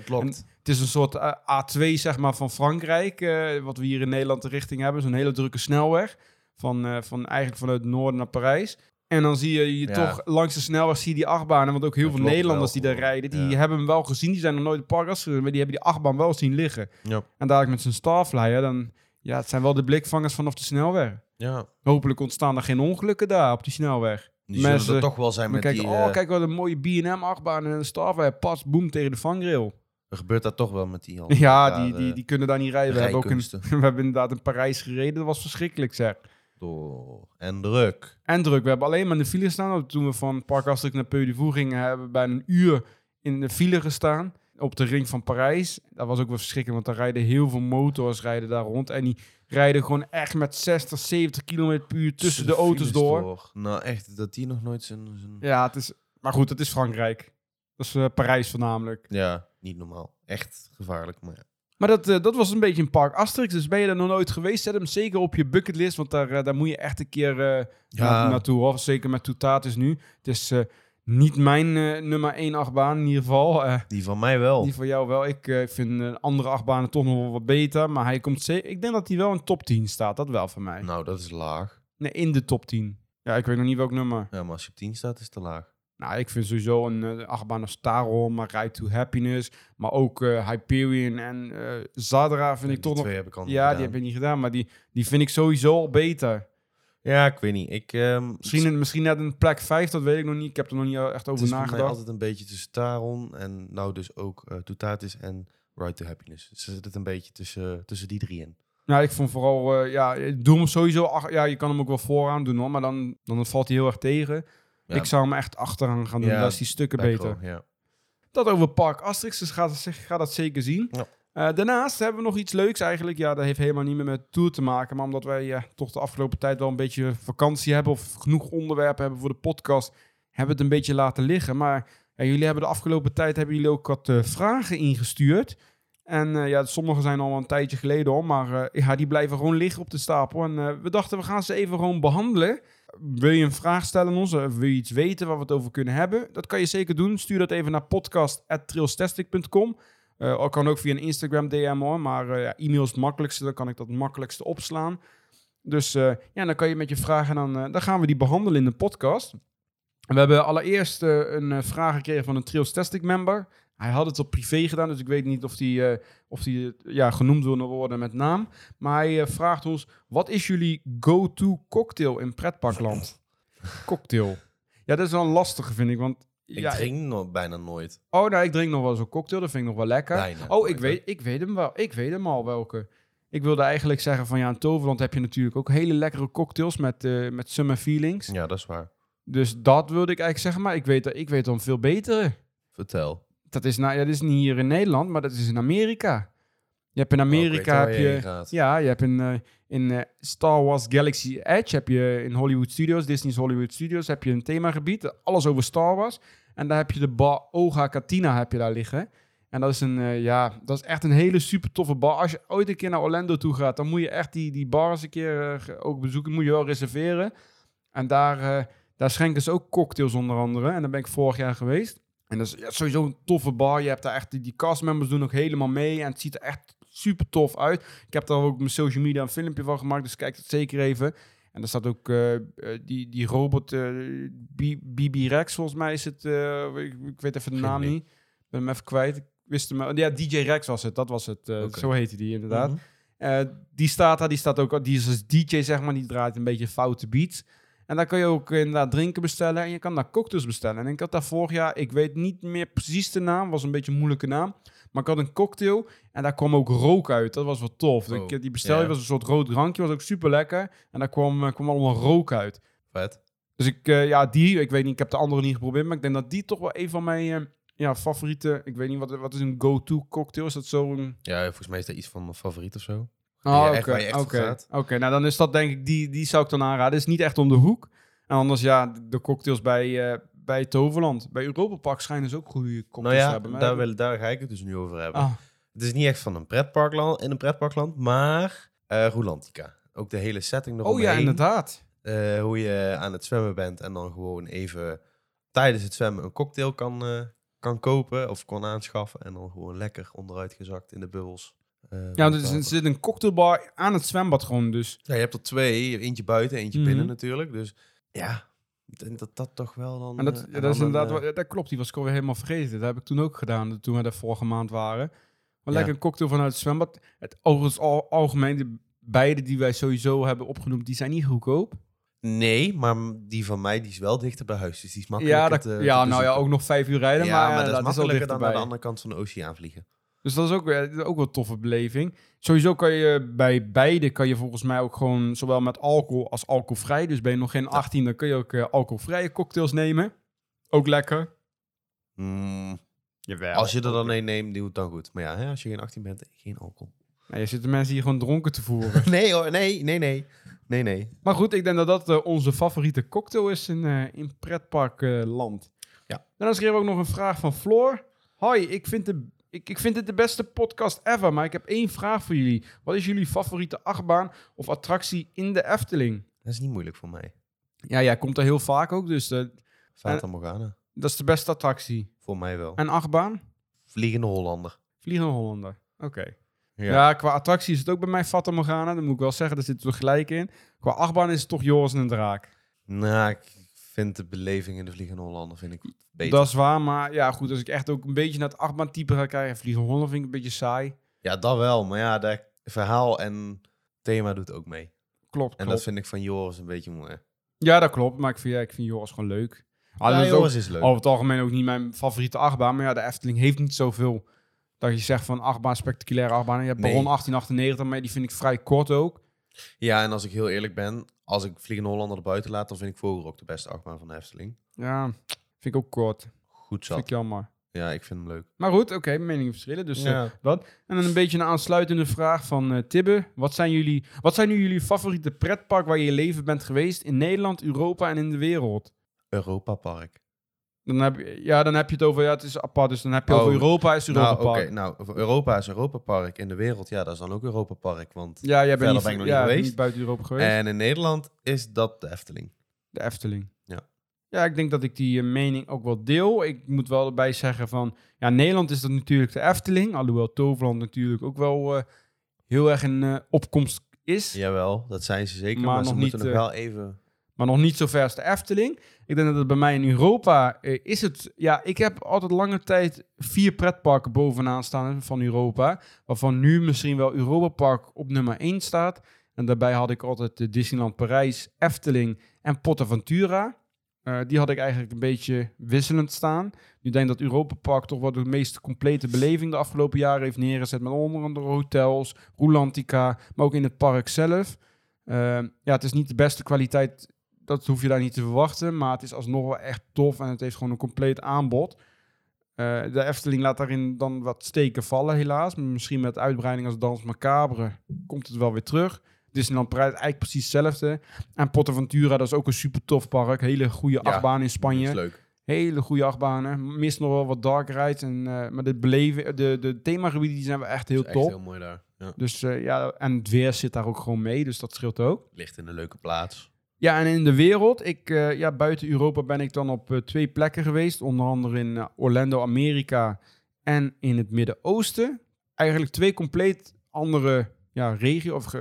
Het is een soort eh, A2 zeg maar, van Frankrijk, wat we hier in Nederland de richting hebben. Zo'n hele drukke snelweg, van, eh, van eigenlijk vanuit het noorden naar Parijs. En dan zie je, je Ja. toch langs de snelweg zie je die achtbanen, want ook heel Dat veel Nederlanders wel die daar rijden, die ja. hebben hem wel gezien. Die zijn nog nooit de park afgereden, maar die hebben die achtbaan wel zien liggen. Ja. En dadelijk met zijn Starflyer, dan, ja, het zijn wel de blikvangers vanaf de snelweg. Ja, Hopelijk ontstaan er geen ongelukken daar op die snelweg. die Mensen- zullen er toch wel zijn met die... oh, eh, kijk wat een mooie B&M achtbaan en een Starflyer, pas, boem tegen de vangrail. Er gebeurt dat toch wel met die al. Ja, die, die, eh, die kunnen daar niet rijden. We hebben, ook rijkunsten. we hebben inderdaad in Parijs gereden. Dat was verschrikkelijk, zeg. Door en druk. En druk. We hebben alleen maar in de file gestaan. Toen we van Park naar Peu de gingen, hebben we bijna een uur in de file gestaan. Op de ring van Parijs. Dat was ook wel verschrikkelijk, want daar rijden heel veel motors rijden daar rond. En die rijden gewoon echt met 60, 70 km per uur tussen de auto's door. Nou, echt, dat die nog nooit zijn... zijn... Ja, het is... Maar goed, het is Frankrijk. Dat is eh, Parijs voornamelijk. Ja, niet normaal. Echt gevaarlijk, maar ja. Maar dat, eh, dat was een beetje een park Asterix. Dus ben je er nog nooit geweest, zet hem zeker op je bucketlist. Want daar, eh, daar moet je echt een keer eh, Ja. na- naartoe. Hoor. Zeker met Toutatis nu. Het is niet mijn nummer 1 achtbaan in ieder geval. Die van mij wel. die voor jou wel. Ik vind andere achtbanen toch nog wel wat beter. Maar hij komt zeker... Ik denk dat hij wel in top 10 staat. Dat wel voor mij. Nou, dat is laag. Nee, in de top 10. Ja, ik weet nog niet welk nummer. Ja, maar als je op 10 staat, is het te laag. Nou, ik vind sowieso een eh, achtbaan als Taron, maar Ride to Happiness. Maar ook eh, Hyperion en eh Zadra vind ik toch nog... twee heb ik al niet Ja, die heb ik niet gedaan, maar die, die vind ik sowieso al beter. Ja, ik weet niet. Ik, ehm, Misschien, misschien net een plek 5, dat weet ik nog niet. Ik heb er nog niet echt het over is voor mij nagedacht. altijd een beetje tussen Taron en nou dus ook uh, Toutatis en Ride to Happiness. Dus zit het een beetje tussen, tussen die drie in. Nou, ik vond vooral, eh, ja, doe hem sowieso, ach- ja, je kan hem ook wel vooraan doen hoor, maar dan, dan valt hij heel erg tegen. Ja. Ik zou hem echt achteraan gaan doen, Ja, daar is die stukken beter. Ja. Dat over Park Asterix, dus ga, ga dat zeker zien. Ja. Eh, daarnaast hebben we nog iets leuks eigenlijk. Ja, dat heeft helemaal niet meer met tour te maken. Maar omdat wij ja, toch de afgelopen tijd wel een beetje vakantie hebben... of genoeg onderwerpen hebben voor de podcast... hebben we het een beetje laten liggen. Maar jullie hebben de afgelopen tijd hebben jullie ook wat eh, vragen ingestuurd. En eh, ja, sommige zijn al een tijdje geleden om. Maar eh, ja, die blijven gewoon liggen op de stapel. En eh, we dachten, we gaan ze even gewoon behandelen. Wil je een vraag stellen aan ons? Of wil je iets weten waar we het over kunnen hebben? Dat kan je zeker doen. Stuur dat even naar podcast.trailstastic.com. Eh ook kan ook via een Instagram DM hoor. Maar eh, ja, e-mail is het makkelijkste. Dan kan ik dat makkelijkste opslaan. Dus eh, ja, dan kan je met je vragen dan, eh, dan gaan we die behandelen in de podcast. We hebben allereerst eh, een eh, vraag gekregen van een Trails Tastic member. Hij had het op privé gedaan, dus ik weet niet of die, eh, of die eh, ja, genoemd wil worden met naam. Maar hij eh, vraagt ons, wat is jullie go-to cocktail in pretparkland? cocktail. Ja, dat is wel een lastige, vind ik, want... Ik ja, drink nog bijna nooit. Oh, nou, ik drink nog wel zo'n cocktail. Dat vind ik nog wel lekker. Bijna oh, ik weet, ik weet hem wel. Ik weet hem al welke. Ik wilde eigenlijk zeggen van ja, in Toverland heb je natuurlijk ook hele lekkere cocktails met, eh, met summer feelings. Ja, dat is waar. Dus dat wilde ik eigenlijk zeggen. Maar ik weet, ik weet dan veel betere. Vertel. Dat is, nou, ja, dat is niet hier in Nederland, maar dat is in Amerika. Je hebt in Amerika heb je ja, je hebt in, eh, in eh, Star Wars Galaxy Edge heb je in Hollywood Studios, Disney's Hollywood Studios, heb je een themagebied, alles over Star Wars. En daar heb je de bar Oga Katina heb je daar liggen. En dat is een, eh, ja, dat is echt een hele super toffe bar. Als je ooit een keer naar Orlando toe gaat, dan moet je echt die, die bar eens een keer ook bezoeken. Moet je wel reserveren. En daar, daar schenken ze ook cocktails onder andere. En daar ben ik vorig jaar geweest. En dat is ja, sowieso een toffe bar. Je hebt daar echt, die, die castmembers doen ook helemaal mee. En het ziet er echt super tof uit. Ik heb daar ook op mijn social media een filmpje van gemaakt. Dus kijk het zeker even. En er staat ook eh, eh, die, die robot, eh, B- BB Rex volgens mij is het. eh, ik, ik weet even de naam niet. Ik ben hem even kwijt. wist hem... Ja, DJ Rex was het. Dat was het. eh. Zo heette die inderdaad. Mhm. Eh, die staat daar. Die staat ook... Die is als DJ, zeg maar. Die draait een beetje foute beats. En daar kan je ook inderdaad drinken bestellen. En je kan daar cocktails bestellen. En ik had daar vorig jaar... Ik weet niet meer precies de naam. Was een beetje een moeilijke naam. Maar ik had een cocktail. En daar kwam ook rook uit. Dat was wel tof. Oh, Ik, die bestel je ja. was een soort rood drankje. Was ook super lekker. En daar kwam, eh, kwam allemaal rook uit. Vet. Dus ik, eh, ja, die, ik weet niet, ik heb de andere niet geprobeerd, maar ik denk dat die toch wel een van mijn eh, ja, favoriete, ik weet niet, wat, wat is een go-to cocktail? Is dat zo'n... Ja, volgens mij is dat iets van favoriet of zo. Oh, oké, op oké. nou dan is dat denk ik, die, die zou ik dan aanraden. is niet echt om de hoek. En anders ja, de, cocktails bij, eh, bij Toverland. Bij Europa Park schijnen ze ook goede cocktails Nou te ja, hebben. daar, wil, daar ga ik het dus nu over hebben. Ah, Het is niet echt van een pretparkland, in een pretparkland, maar eh Rolantica. Ook de hele setting oh eromheen. ja, inderdaad. Eh, hoe je aan het zwemmen bent en dan gewoon even tijdens het zwemmen een cocktail kan, kan kopen of kan aanschaffen. En dan gewoon lekker onderuit gezakt in de bubbels. Eh, Ja, dus er zit een cocktailbar aan het zwembad gewoon dus. Ja, je hebt er twee. Eentje buiten, eentje Mhm. binnen natuurlijk. Dus ja, ik denk dat dat toch wel dan... En dat, eh, en dat is inderdaad, eh, wel- dat klopt, die was ik alweer helemaal vergeten. Dat heb ik toen ook gedaan, toen we daar vorige maand waren. Maar Ja. lekker een cocktail vanuit het zwembad. Het, overigens al, algemeen, de beide die wij sowieso hebben opgenoemd, die zijn niet goedkoop. Nee, maar die van mij die is wel dichter bij huis. Dus die is makkelijker Ja, dat, te- te ja nou ja, ook nog vijf uur rijden, Ja, maar, maar, ja, dat is makkelijker dan naar de andere kant van de oceaan vliegen. Dus dat is ook, weer- is ook wel een toffe beleving. Sowieso kan je bij beide, kan je volgens mij ook gewoon zowel met alcohol als alcoholvrij. Dus ben je nog geen 18, dan kun je ook eh, alcoholvrije cocktails nemen. Ook lekker. Mm, Jawel. als je er dan een neemt, doe het dan goed. Maar ja, hè, als je geen 18 bent, geen alcohol. Nou, je zit de mensen hier gewoon dronken te voeren. Nee hoor, nee, nee, nee. Nee, nee. Maar goed, ik denk dat dat eh, onze favoriete cocktail is in, eh in pretparkland. Ja. En dan schreef ook nog een vraag van Floor. Hoi, ik vind, de, ik, ik vind het de beste podcast ever, maar ik heb één vraag voor jullie. Wat is jullie favoriete achtbaan of attractie in de Efteling? Dat is niet moeilijk voor mij. Ja, jij komt er heel vaak ook, dus eh, Fata Morgana. dat is de beste attractie. Voor mij wel. En achtbaan? Vliegende Hollander. Vliegende Hollander. Oké. Ja. qua attractie is het ook bij mij Fata Morgana. Dat moet ik wel zeggen, daar zitten we gelijk in. Qua achtbaan is het toch Joris en een Draak. Nou, ik vind de beleving in de Vliegende Hollander vind ik beter. Dat is waar, maar ja goed, als ik echt ook een beetje naar het achtbaantype ga kijken, Vliegen Holland vind ik een beetje saai. Ja, dat wel. Maar ja, dat verhaal en thema doet ook mee. Klopt, En klopt. dat vind ik van Joris een beetje mooi. Ja, dat klopt, maar ik vind, ja, ik vind Joris gewoon leuk. Ja, is ook is leuk. over het algemeen ook niet mijn favoriete achtbaan, maar ja, de Efteling heeft niet zoveel. Dat je zegt van achtbaan, spectaculaire achtbaan. Je hebt Nee. Baron 1898, maar die vind ik vrij kort ook. Ja, en als ik heel eerlijk ben, als ik Vliegende Hollander er buiten laat, dan vind ik Vogel ook de beste achtbaan van de Efteling. Ja, vind ik ook kort. Goed Vind ik jammer. Ja, ik vind hem leuk. Maar goed, oké, meningen verschillen. Dus eh, ja. dat. En dan een beetje een aansluitende vraag van eh, Tibbe. Wat zijn, jullie, wat zijn nu jullie favoriete pretpark waar je je leven bent geweest in Nederland, Europa en in de wereld? Europa Park. Dan heb, je, ja, dan heb je het over, ja, het is apart, dus dan heb je Oh, over Europa is Europa Nou, oké. Park. Nou, Europa is Europa Park. In de wereld, ja, dat is dan ook Europa Park. Want... Ja, jij bent niet, ben ik nog ja, niet geweest. niet buiten Europa geweest. En in Nederland is dat de Efteling. De Efteling. Ja. Ja, ik denk dat ik die eh, mening ook wel deel. Ik moet wel erbij zeggen van... Ja, Nederland is dat natuurlijk de Efteling. Alhoewel Toverland natuurlijk ook wel eh, heel erg een eh, opkomst is. Jawel, dat zijn ze zeker. Maar Maar, nog ze moeten niet, nog wel even... Maar nog niet zo ver als de Efteling. Ik denk dat het bij mij in Europa eh, is het... Ja, ik heb altijd lange tijd vier pretparken bovenaan staan van Europa. Waarvan nu misschien wel Europa Park op nummer 1 staat. En daarbij had ik altijd de Disneyland Parijs, Efteling en Portaventura. Eh, die had ik eigenlijk een beetje wisselend staan. Nu denk dat Europa Park toch wel de meest complete beleving de afgelopen jaren heeft neergezet. Met onder andere hotels, Rolantica, maar ook in het park zelf. Eh, ja, het is niet de beste kwaliteit dat hoef je daar niet te verwachten. Maar het is alsnog wel echt tof en het heeft gewoon een compleet aanbod. Eh, de Efteling laat daarin dan wat steken vallen, helaas. Maar Misschien met uitbreiding als Dans Macabre komt het wel weer terug. Disneyland Parijs eigenlijk precies hetzelfde. En Portaventura, dat is ook een super tof park. Hele goede Ja, achtbaan in Dat Spanje. is leuk. Hele goede achtbanen. Mist nog wel wat dark rides. En, eh, maar de, beleven, de, de themagebieden die zijn wel echt heel Dat is echt heel mooi daar. Ja. Dus eh, ja, en het weer zit daar ook gewoon mee. Dus dat scheelt ook. Ligt in een leuke plaats. Ja, en in de wereld, ik, eh, ja, buiten Europa ben ik dan op eh, twee plekken geweest. Onder andere in eh, Orlando, Amerika en in het Midden-Oosten. Eigenlijk twee compleet andere ja, regio of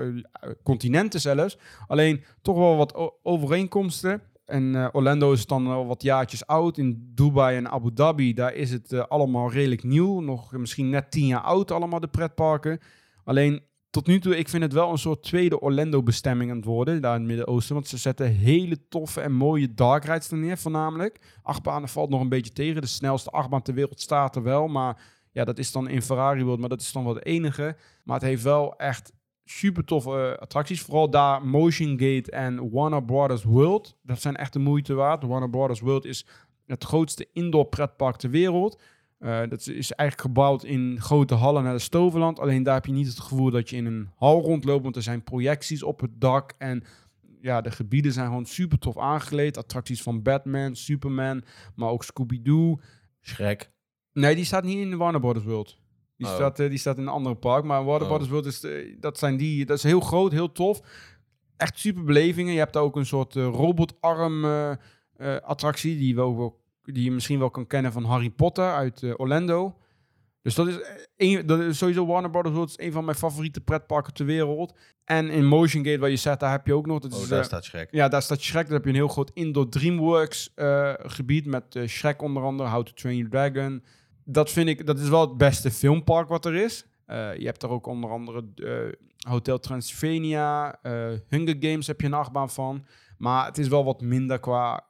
continenten zelfs. Alleen toch wel wat overeenkomsten. En Orlando is dan al wat jaartjes oud. In Dubai en Abu Dhabi, daar is het allemaal redelijk nieuw. Nog misschien net tien jaar oud allemaal, de pretparken. Alleen tot nu toe, ik vind het wel een soort tweede Orlando-bestemming aan het worden, daar in het Midden-Oosten. Want ze zetten hele toffe en mooie dark rides er neer, voornamelijk. Achtbanen valt nog een beetje tegen. De snelste achtbaan ter wereld staat er wel, maar ja, dat is dan in Ferrari World, maar dat is dan wel de enige. Maar het heeft wel echt super toffe uh, attracties. Vooral daar Motion Gate en Warner Brothers World. Dat zijn echt de moeite waard. Warner Brothers World is het grootste indoor pretpark ter wereld. Uh, dat is eigenlijk gebouwd in grote hallen naar de Stoverland. Alleen daar heb je niet het gevoel dat je in een hal rondloopt. Want er zijn projecties op het dak. En ja, de gebieden zijn gewoon super tof aangekleed. Attracties van Batman, Superman, maar ook Scooby-Doo. Shrek. Nee, die staat niet in de Warner Brothers World. Die, Oh. staat, eh, die staat in een andere park. Maar Warner Oh. Brothers World is, eh, dat zijn die, dat is heel groot, heel tof. Echt super belevingen. Je hebt daar ook een soort eh, robotarm eh, eh, attractie die, wel, wel- die je misschien wel kan kennen van Harry Potter uit eh, Orlando. Dus dat is, eh, een, dat is sowieso Warner Brothers World is een van mijn favoriete pretparken ter wereld. En in Motion Gate, waar je zet, daar heb je ook nog. Dat Oh, is, daar eh, staat Shrek. ja, daar staat Shrek. Daar heb je een heel groot indoor DreamWorks gebied met Shrek onder andere, How to Train Your Dragon. Dat vind ik, dat is wel het beste filmpark wat er is. Je hebt er ook onder andere Hotel Transylvania, Hunger Games heb je een achtbaan van. Maar het is wel wat minder qua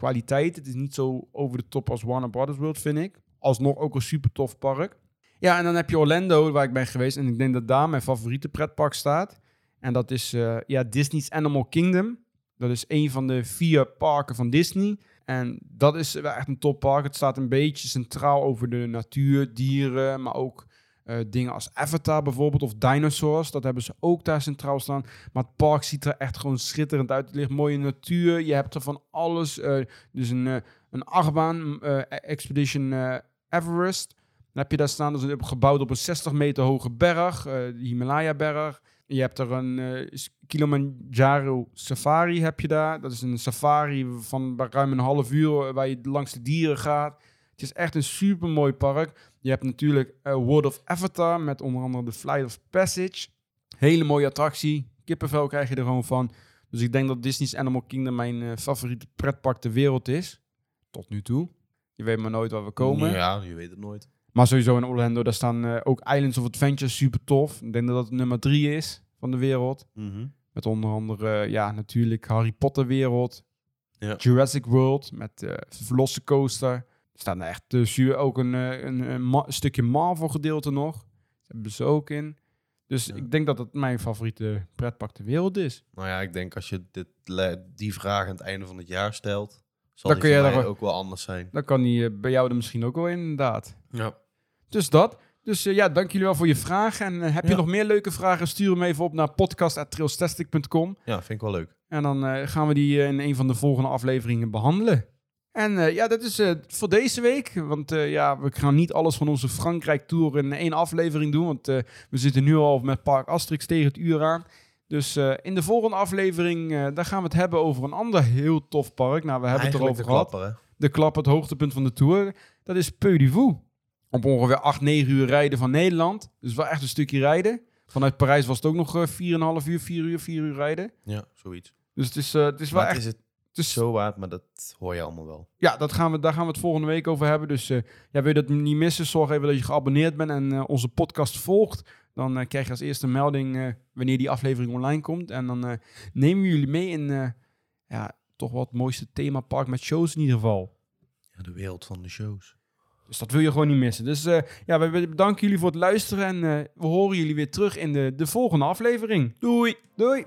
kwaliteit. Het is niet zo over de top als Warner Brothers World, vind ik. Alsnog ook een super tof park. Ja, en dan heb je Orlando, waar ik ben geweest. En ik denk dat daar mijn favoriete pretpark staat. En dat is eh, ja, Disney's Animal Kingdom. Dat is een van de vier parken van Disney. En dat is echt een toppark. Het staat een beetje centraal over de natuur, dieren, maar ook eh, dingen als Avatar bijvoorbeeld of dinosaurs. Dat hebben ze ook daar centraal staan. Maar het park ziet er echt gewoon schitterend uit. Het ligt mooie natuur. Je hebt er van alles. eh, dus een, eh, een achtbaan, eh, Expedition Everest. Dan heb je daar staan, dat is gebouwd op een 60 meter hoge berg, de Himalaya-berg. Je hebt er een Kilimanjaro Safari heb je daar. Dat is een safari van ruim een half uur waar je langs de dieren gaat. Het is echt een super mooi park. Je hebt natuurlijk eh, World of Avatar met onder andere de Flight of Passage. Hele mooie attractie. Kippenvel krijg je er gewoon van. Dus ik denk dat Disney's Animal Kingdom mijn eh, favoriete pretpark ter wereld is. Tot nu toe. Je weet maar nooit waar we komen. Ja, je weet het nooit. Maar sowieso in Orlando, daar staan eh, ook Islands of Adventure super tof. Ik denk dat dat nummer drie is van de wereld. Mhm. Met onder andere, ja, natuurlijk Harry Potter wereld. Ja. Jurassic World met eh Velocicoaster. Er staat echt dus hier ook een, eh, een, een ma- stukje Marvel gedeelte nog. Dat hebben ze ook in. Dus Ja. ik denk dat het mijn favoriete pretpark ter wereld is. Nou ja, ik denk als je dit, die vraag aan het einde van het jaar stelt, zal Dan die kun je daar- ook wel anders zijn. Dan kan die eh, bij jou er misschien ook wel in, inderdaad. Ja. Dus dat. Dus eh, ja, dank jullie wel voor je vragen. En heb je nog meer leuke vragen, stuur hem even op naar podcast.trailstastic.com. ja, vind ik wel leuk. En dan eh, gaan we die in een van de volgende afleveringen behandelen. En eh, ja, dat is eh, voor deze week. Want eh, ja, we gaan niet alles van onze Frankrijk-tour in één aflevering doen. Want we zitten nu al met Park Asterix tegen het uur aan. Dus in de volgende aflevering, daar gaan we het hebben over een ander heel tof park. Nou, we hebben het erover de gehad. klapper? De klap, het hoogtepunt van de tour. Dat is Peu du. Op ongeveer 8, 9 uur rijden van Nederland. Dus wel echt een stukje rijden. Vanuit Parijs was het ook nog eh 4,5 uur, 4 uur, 4 uur rijden. Ja, zoiets. Dus het is, het is wel Maar echt... is het is- zo waard, maar dat hoor je allemaal wel. Ja, dat gaan we, daar gaan we het volgende week over hebben. Dus eh, ja, wil je dat niet missen, zorg even dat je geabonneerd bent en eh, onze podcast volgt. Dan eh, krijg je als eerste melding eh, wanneer die aflevering online komt. En dan nemen we jullie mee in ja, toch wel het mooiste themapark met shows in ieder geval. Ja, de wereld van de shows. Dus dat wil je gewoon niet missen. Dus ja, we bedanken jullie voor het luisteren. En we horen jullie weer terug in de, de volgende aflevering. Doei! Doei!